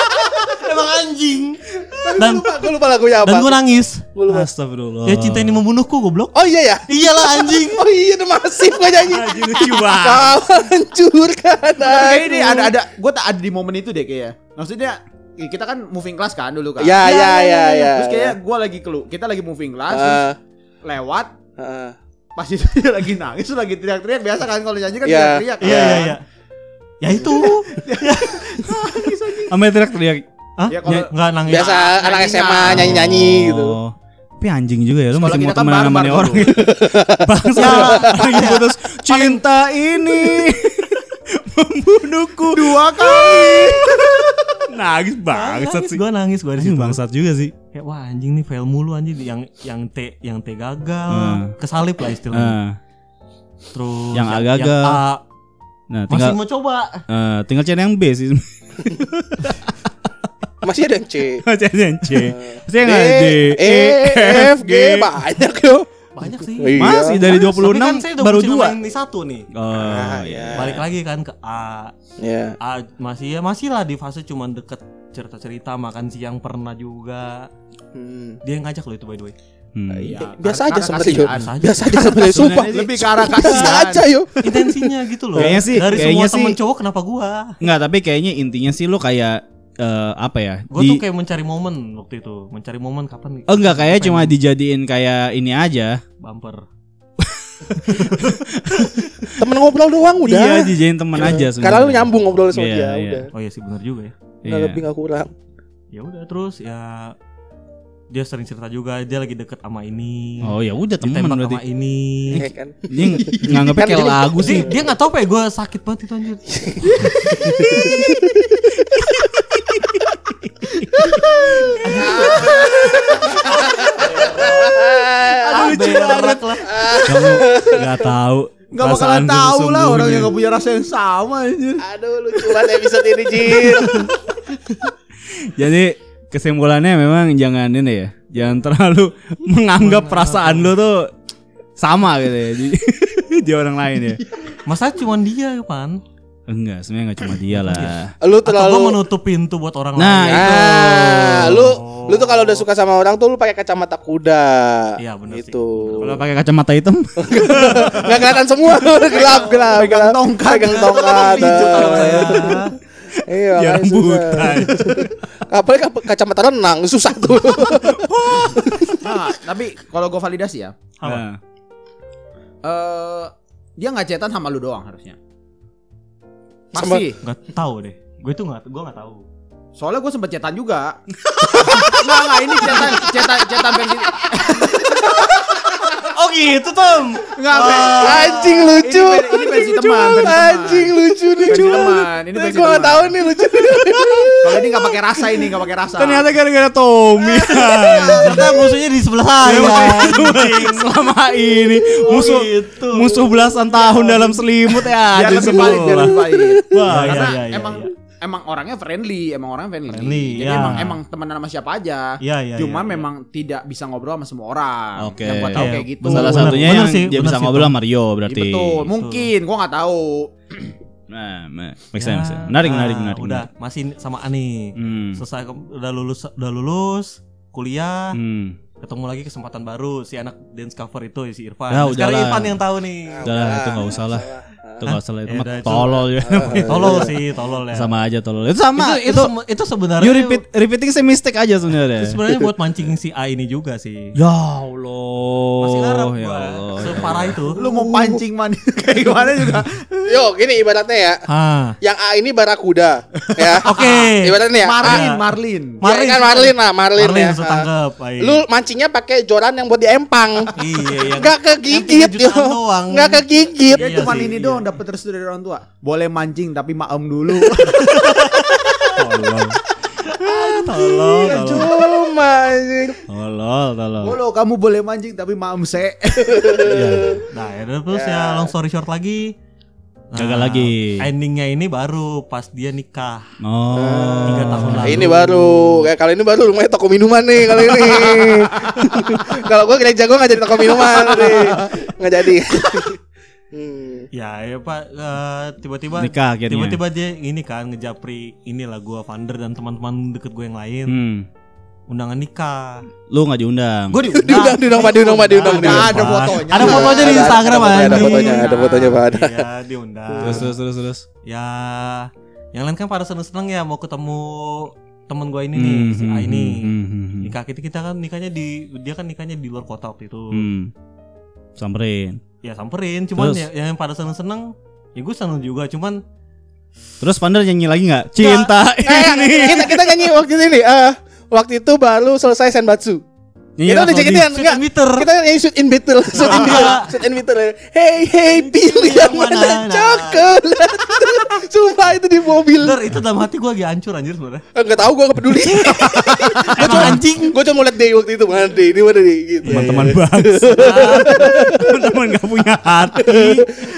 <laughs> Emang anjing. gue Dan lupa, gue lupa lagunya apa. dan gue nangis. Gua lupa. Astagfirullah. Ya cinta ini membunuhku goblok. Oh iya ya. Iyalah anjing. Oh iya udah masif gue nyanyi. Anjing lucu banget. Hancurkan Kayak ini ada ada gue tak ada di momen itu deh kayaknya. Maksudnya ya kita kan moving class kan dulu kan. Ya ya ya ya. Terus kayak gue lagi kelu, kita lagi moving class, terus Eh, lewat eh. pas itu dia lagi nangis, terus lagi teriak-teriak biasa kan kalau nyanyi kan Iya. teriak-teriak. Iya iya iya. Ya itu. <laughs> Sampai teriak-teriak. Hah? Ya, kalau- Enggak nangis. Biasa anak. SMA nyanyi-nyanyi gitu. Oh. Tapi anjing juga ya lu masih mau kan temenan sama orang. <laughs> Bangsa. <laughs> Lagi putus cinta ini membunuhku Dua kali. <laughs> Nangis bangsat sih. Gue nangis gue di Anjing situ. bangsat juga sih. Kayak wah anjing nih fail mulu anjing yang yang T yang T gagal, Hmm. kesalip lah istilahnya. Ah. Terus Yang A gagal. yang A Nah, masih tinggal mau coba. eh, tinggal cari yang B sih. <laughs> Masih ada yang C. cari yang C. Yang D, ada D, E, F, G, banyak yo. Banyak sih. Iya. Masih dari 26 Tapi kan saya baru dua. Ini satu nih. Oh, Ah, iya. ya. Balik lagi kan ke A. Ya. A masih ya masih lah di fase cuman deket cerita-cerita makan siang pernah juga. Hmm. Dia yang ngajak loh itu by the way. Hmm. Iya, Biasa aja sebenarnya. Biasa aja. Biasa aja sebenarnya sumpah. Lebih ke arah Biasa kasihan. aja yo. Intensinya gitu loh. Kayaknya sih- Dari kayaknya semua temen sih- cowok kenapa gua? Enggak, tapi kayaknya intinya sih lu kayak eh, apa ya? Gua di- tuh kayak mencari momen waktu itu. Mencari momen kapan Oh enggak kayak cuma dijadiin kayak ini aja. bumper. <laughs> Temen ngobrol doang udah. Iya, dijadiin teman aja Karena lu nyambung ngobrol sama Iya, dia, iya. udah. Oh iya sih benar juga ya. Nggak Iya. lebih nggak kurang. Ya udah terus ya dia sering cerita juga dia lagi deket sama ini. Oh ya udah teman ditembak berarti. sama ini. Iya kan? Dia ng- nganggapnya Kan kayak lagu sih. dia nggak tahu apa ya gue sakit banget itu anjir. <laughs> Aduh, lucu banget. lah. Kamu nggak tahu. Gak bakalan tahu lah orang yang gak punya rasa yang sama anjir. Aduh lucu banget episode ini Jir. <laughs> Jadi kesimpulannya memang jangan ini ya. Jangan terlalu <laughs> menganggap perasaan lu tuh sama gitu ya di, <laughs> di orang lain ya. Masa cuma dia pan? Enggak, sebenarnya enggak cuma dia lah. <laughs> Lu Atau terlalu menutup pintu buat orang Nah, lain? Ah, lu lu tuh kalau udah suka sama orang tuh lu pakai kacamata kuda. Iya, bener sih. Itu. Kalau pakai kacamata hitam, <laughs> Enggak kelihatan semua. <laughs> gelap, gelap. Pegang tongkat. Pegang tongkat. Iya, jarang susah. buta. Apalagi kac- kacamata renang susah tuh. Nah, tapi kalau gue validasi ya, Apa? Nah, eh dia nggak cetan sama lu doang harusnya. Sama- Pasti. Gak tahu deh. Gue tuh nggak, gue nggak tahu. Soalnya gue sempet cetan juga. <laughs> nggak nggak ini cetan cetan cetan versi. Oh gitu Tom. Enggak, Anjing lucu. Ini, ini versi teman, versi teman. Anjing lucu nih. Versi teman, ini versi teman. tahu nih lucu. Kalau ini enggak pakai rasa ini, enggak pakai rasa. Ternyata gara-gara Tommy. Ternyata musuhnya di sebelah saya. Selama ini musuh gitu. musuh belasan tahun dalam selimut ya semua. lebih valid. Wah, iya, iya, iya, emang iya. Emang orangnya friendly, emang orangnya friendly. Friendly, Jadi ya. emang emang temenan sama siapa aja. Iya, iya, Cuman iya, iya. memang tidak bisa ngobrol sama semua orang. Oke. Yang gua tahu Iya, kayak gitu. Salah Bener, satunya bener yang sih, dia bener bisa sih, ngobrol sama Mario Iya, berarti. betul. Mungkin gua nggak tahu. Nah, ma- make Ya, sense, sense. Menarik, nah, menarik, menarik. Udah masih sama Ani. Hmm. Selesai ke- udah lulus udah lulus kuliah, Hmm. ketemu lagi kesempatan baru si anak dance cover itu si Irfan. Ya, Nah, sekarang. Irfan yang tahu nih. Udah lah, itu nggak usah lah. Itu nggak usah lah. Itu Ya mah <laughs> tolol ya. Eh, tolol sih, tolol ya. Sama aja tolol. Itu sama. itu, itu, Itu, sebenarnya you repeat repeating same mistake aja sebenarnya. itu sebenarnya buat mancing si A ini juga sih. Ya Allah. Masih ngarep ya gua. Allah. ya Separah itu. Lu mau pancing man <laughs> kayak gimana juga. Yo, gini ibaratnya ya. Ah. Yang A ini barakuda, ya. <laughs> Oke. Ibaratnya ya. Marlin, A- Marlin. Marlin kan Marlin lah, Marlin, Marlin ya. bisa tangkep. Ai. Lu mancingnya pakai joran yang buat diempang. Iya, yang Enggak kegigit doang. Enggak kegigit. Ya Iya cuman sih, ini iya. Doang dapat restu dari orang tua. Boleh mancing tapi maem dulu. Tolol. Tolol, tolol. Cuma anjing. Tolol, tolol. Bolo kamu boleh mancing tapi maem se. Nah, ya terus ya long story short lagi. Gagal lagi. Endingnya ini baru pas dia nikah. Oh. Tiga tahun Nah, lalu. ini baru. Kayak kali ini baru rumahnya toko minuman nih kali ini. <laughs> Kalau gua gereja gua nggak jadi toko minuman nih. Nggak jadi. Hmm. Ya, ya Pak, eh, tiba-tiba Nikah akhirnya. tiba-tiba dia ini kan ngejapri inilah gua founder dan teman-teman deket gue yang lain Hmm. undangan nikah. Lu nggak diundang. Gue Diundang, diundang, Pak, diundang, Pak, diundang, Ada diundang. ada fotonya. Ada fotonya di Ada- Instagram ada, fotonya, ada anjing. fotonya, ada fotonya, Pak. Ada. Iya, diundang. Terus terus terus terus. Ya, yang lain kan pada seneng-seneng ya mau ketemu temen gue ini nih, si A ini. Hmm, hmm, hmm. Nikah kita kita kan nikahnya di dia kan nikahnya di luar kota waktu itu. Hmm. Samperin. Ya samperin, cuman Terus? ya, yang pada seneng-seneng ya gue seneng juga, cuman Terus Vander nyanyi lagi nggak? Cinta Eh, ini. kita kita nyanyi waktu itu nih. eh, waktu itu baru selesai Senbatsu. Nyanyi Kita udah Shoot enggak? Kita nyanyi shoot in battle, <laughs> shoot in battle, shoot in battle. Hey hey, pilih yang mana? mana coklat. <laughs> Sumpah itu di mobil. Bener, itu dalam hati gue lagi hancur anjir sebenarnya. Enggak tahu gua enggak peduli. <laughs> Emang anjing. Gua cuma liat deh waktu itu mana deh, ini mana deh gitu. Teman-teman bangsa. Teman-teman gak punya hati.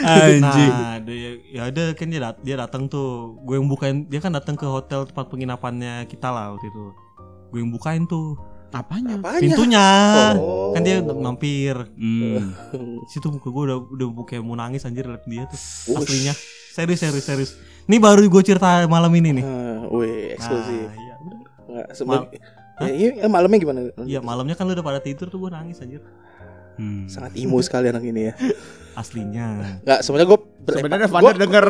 Anjing. Nah, dia, ya ada kan dia dat dia datang tuh. Gue yang bukain, dia kan datang ke hotel tempat penginapannya kita lah waktu itu. Gue yang bukain tuh Apanya? Apanya? pintunya. Oh. Kan dia mampir. Hmm. Situ muka gue udah udah kayak mau nangis anjir liat dia tuh. Aslinya. Serius serius serius. Ini baru gue cerita malam ini nih. Ah, weh, eksklusif. Nah, iya. Enggak, sebenarnya. Ya, iya, eh, malamnya gimana? Iya malamnya kan lu udah pada tidur tuh gue nangis anjir. Hmm. Sangat imo sekali anak ini ya. Aslinya. Enggak, sebenarnya gua Sebenarnya Vander denger.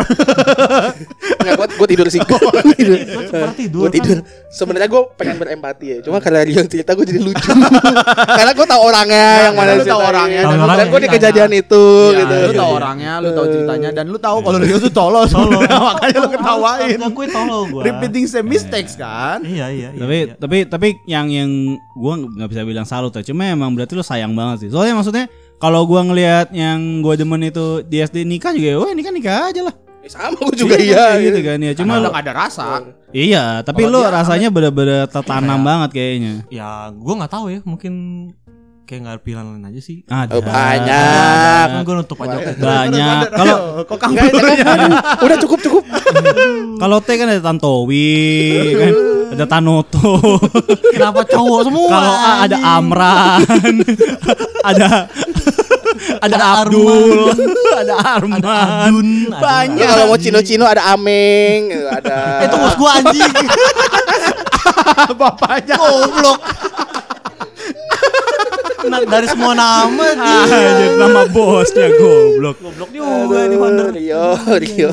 <laughs> Enggak, gua, gua tidur sih. <laughs> Gua tidur. Gue seperti tidur. Gua tidur. Sebenarnya gua pengen berempati ya. Cuma karena dia cerita gua jadi lucu. <laughs> karena gua tahu orangnya yang mana lu tahu ceritanya. orangnya, dan Dan, lu tahu gua di kejadian itu Ya, gitu. lu tahu orangnya, lu tahu ceritanya dan lu tahu kalau dia tuh tolol makanya lu ketawain. Gue tolol gue. Repeating same mistakes kan? Iya iya. iya, tapi iya. tapi tapi yang yang gua nggak bisa bilang salut ya cuma emang berarti lu sayang banget sih soalnya maksudnya kalau gua ngelihat yang gua demen itu di SD nikah juga wah nikah nikah aja lah Eh, Sama gua juga Iya, iya. kayak gitu gitu. kan ya Cuma lu gak ada rasa. iya tapi Kalau lu rasanya bener-bener tertanam banget kayaknya ya gue nggak tahu ya mungkin kayak nggak ada pilihan lain aja sih ada Oh, banyak. kan gue nutup aja banyak kalau kok kamu. <laughs> Udah cukup cukup. <laughs> kalau T kan ada Tantowi kan ada Tanoto kenapa cowok semua kalau A ada? Amran <laughs> ada ada Abdul ada Arman Adun <laughs> ada- Banyak. Ya, kalau mau cino-cino ada Ameng, gitu, ada. <laughs> itu bos gue anjing <laughs> bapaknya? goblok nah, dari semua nama Ah, jadi nama bosnya goblok. goblok juga nih Vander Rio, Rio.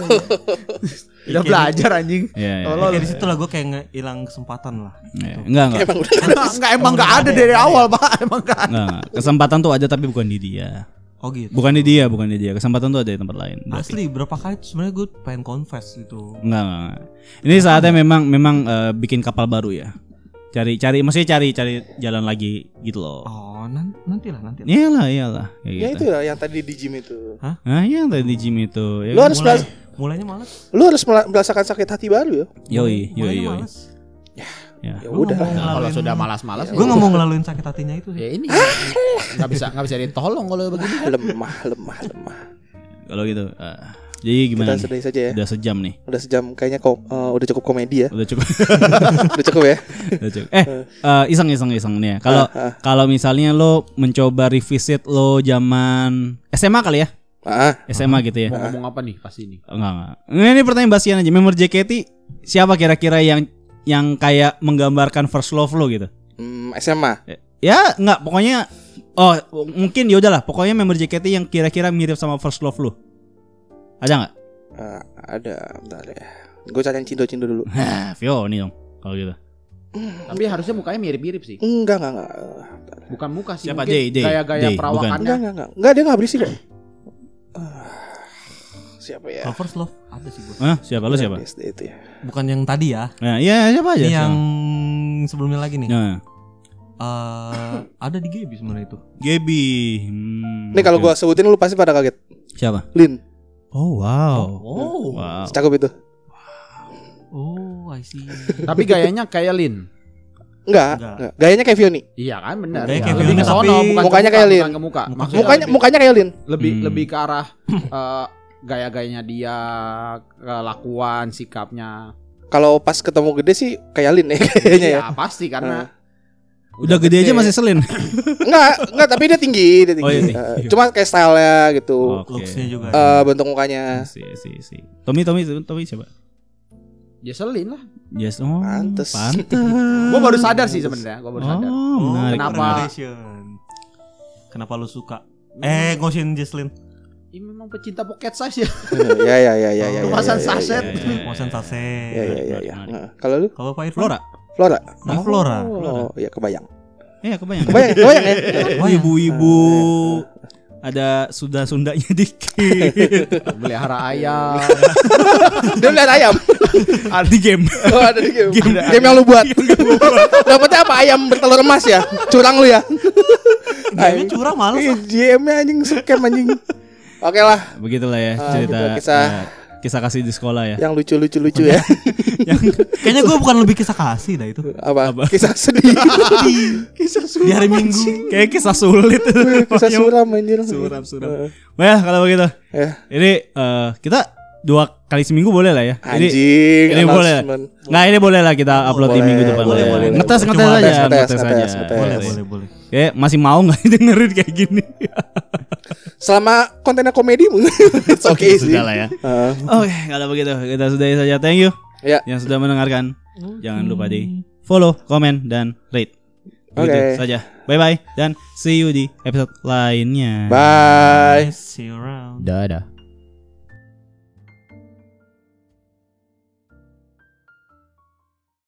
Udah belajar anjing. Iya, iya. Tolol. kayak di situ lah gue kayak hilang kesempatan lah Iya, Enggak, enggak. Emang Enggak, enggak emang enggak ada dari awal, Pak. Emang enggak ada. Enggak, enggak. Kesempatan tuh ada tapi bukan di dia. Oh gitu Bukan di dia, bukan di dia. Kesempatan tuh ada di tempat lain. berarti. asli berapa kali tuh sebenarnya gue pengen confess gitu Enggak, enggak, enggak. Ini saatnya memang memang eh, bikin kapal baru ya. Cari cari maksudnya cari cari jalan lagi gitu loh. Oh, nan nantilah nanti. Iyalah, iyalah kayak Ya gitu. itu lah yang tadi di gym itu. Nah, iya tadi di gym itu. Ya, Lu kan? harus Mulai, mulainya males. lu harus merasakan sakit hati baru ya. Yoi, yoi, Mulainya yoi. Ya. Ya udah. Kalau sudah malas-malas Gue nggak mau ngelaluin sakit hatinya itu Ya sih. ini nggak bisa nggak bisa ditolong kalau begini. <laughs> lemah, lemah, lemah. Kalau gitu. eh, jadi gimana? Kita sedih saja ya. Udah sejam nih. Udah sejam kayaknya kok eh, udah cukup komedi ya. Udah cukup. <laughs> Udah cukup ya. Udah cukup. Eh, eh, iseng iseng iseng nih ya. Kalau Ah, ah. kalau misalnya lo mencoba revisit lo zaman SMA kali ya? Ah, SMA gitu ya. Mau ngomong apa nih pas ini? Enggak enggak. Ini, ini pertanyaan basian aja. Member JKT siapa kira-kira yang yang kayak menggambarkan first love lo gitu? hmm, SMA. Ya enggak, pokoknya oh mungkin ya udahlah, pokoknya member JKT yang kira-kira mirip sama first love lo. Ada nggak? Ah, ada, bentar ya. Gue cari yang cindo-cindo dulu. <laughs> Hah, Vio nih dong. Kalau gitu. Tapi harusnya mukanya mirip-mirip sih. Enggak, enggak, enggak. Bukan muka sih. Siapa? mungkin Day, Day, Gaya-gaya perawakannya. Enggak, enggak, enggak. Enggak, dia enggak berisik kok. Siapa ya? First love ada sih gue. Hah, siapa lo siapa? SD itu ya. Bukan yang tadi ya. Nah, iya siapa aja? Ini yang siapa? sebelumnya lagi nih. Nah, Eh, ada di Gaby sebenarnya itu. Gaby. Hmm, Nih kalau gua sebutin lu pasti pada kaget. siapa? Lin, Oh wow. Oh. Wow. cakep itu. Oh, I see. Tapi gayanya kayak Lin. Enggak, Enggak. enggak. Gayanya kayak Vioni. Iya kan benar. Kayak Iya. kayak Lin, ke sono, tapi bukan mukanya muka, kayak Lin. bukan ke muka. Mukanya lebih, mukanya kayak Lin. lebih Hmm. lebih ke arah eh, gaya-gayanya dia, kelakuan, sikapnya. Kalau pas ketemu gede sih kayak Lin ya <laughs> kayaknya ya. Iya, pasti karena Udah gede aja masih selin. <laughs> Enggak, enggak tapi dia tinggi, dia tinggi. Oh, iya, tinggi. Eh, cuma kayak stylenya gitu. Oke. Looks-nya juga. Eh, bentuk mukanya. Si si si. Tommy Tommy Tommy siapa? ya selin lah. Yes, oh, Pantes. Pantes. <laughs> Gua baru sadar sih sebenarnya, gua baru sadar. Oh, menarik. kenapa? Kenapa lu suka? Eh, ngosin Jesslyn. Ini memang pecinta pocket size ya. <laughs> ya ya ya ya ya. ya, Kemasan ya, ya, saset. ya, ya. Ya saset. ya ya ya. Nah, Kalau lu Kalau Pak Irfan? Flora. Flora. Ah, Flora. Oh, iya kebayang. Iya, kebayang. Kebayang, kebayang ya. <laughs> Oh, ibu-ibu ada Sunda-Sundanya dikit. <laughs> Melihara ayam. Dia lihat ayam. di game. Oh, ada di game. Game, yang lu buat. Dapatnya apa? Ayam bertelur emas ya? Curang lu ya? Game curang males Ih, lah. GM-nya anjing scam anjing. Oke lah, Begitulah ya Ah, cerita gitu, kisah. eh, kisah kasih di sekolah ya. yang lucu-lucu lucu ya. <laughs> Kayaknya gue bukan lebih kisah kasih dah itu. Apa? <laughs> Kisah sedih. Kisah Di hari Minggu. Kayak kisah sulit. Kisah suram anjir. Suram, suram. Eh, Well, kalau begitu. Ya. Ini eh, kita dua kali seminggu boleh lah ya. Anjing. ini boleh. announcement. Nggak ini boleh lah kita upload di Boleh, minggu depan. boleh, boleh. Ngetes Cuma ngetes aja, ngetes, ngetes ngetes, aja. ngetes, ngetes. Boleh, Ngetes. boleh, boleh. Kayak masih mau nggak <laughs> dengerin kayak gini? Selama kontennya komedi mungkin <laughs> it's okay sih. Sudah lah ya. Heeh. Oke, kalau begitu kita sudahi saja. Thank you Ya. yang sudah mendengarkan. Jangan lupa di follow, komen, dan rate. Oke. saja. Bye bye dan see you di episode lainnya. Bye. See you around. Dadah.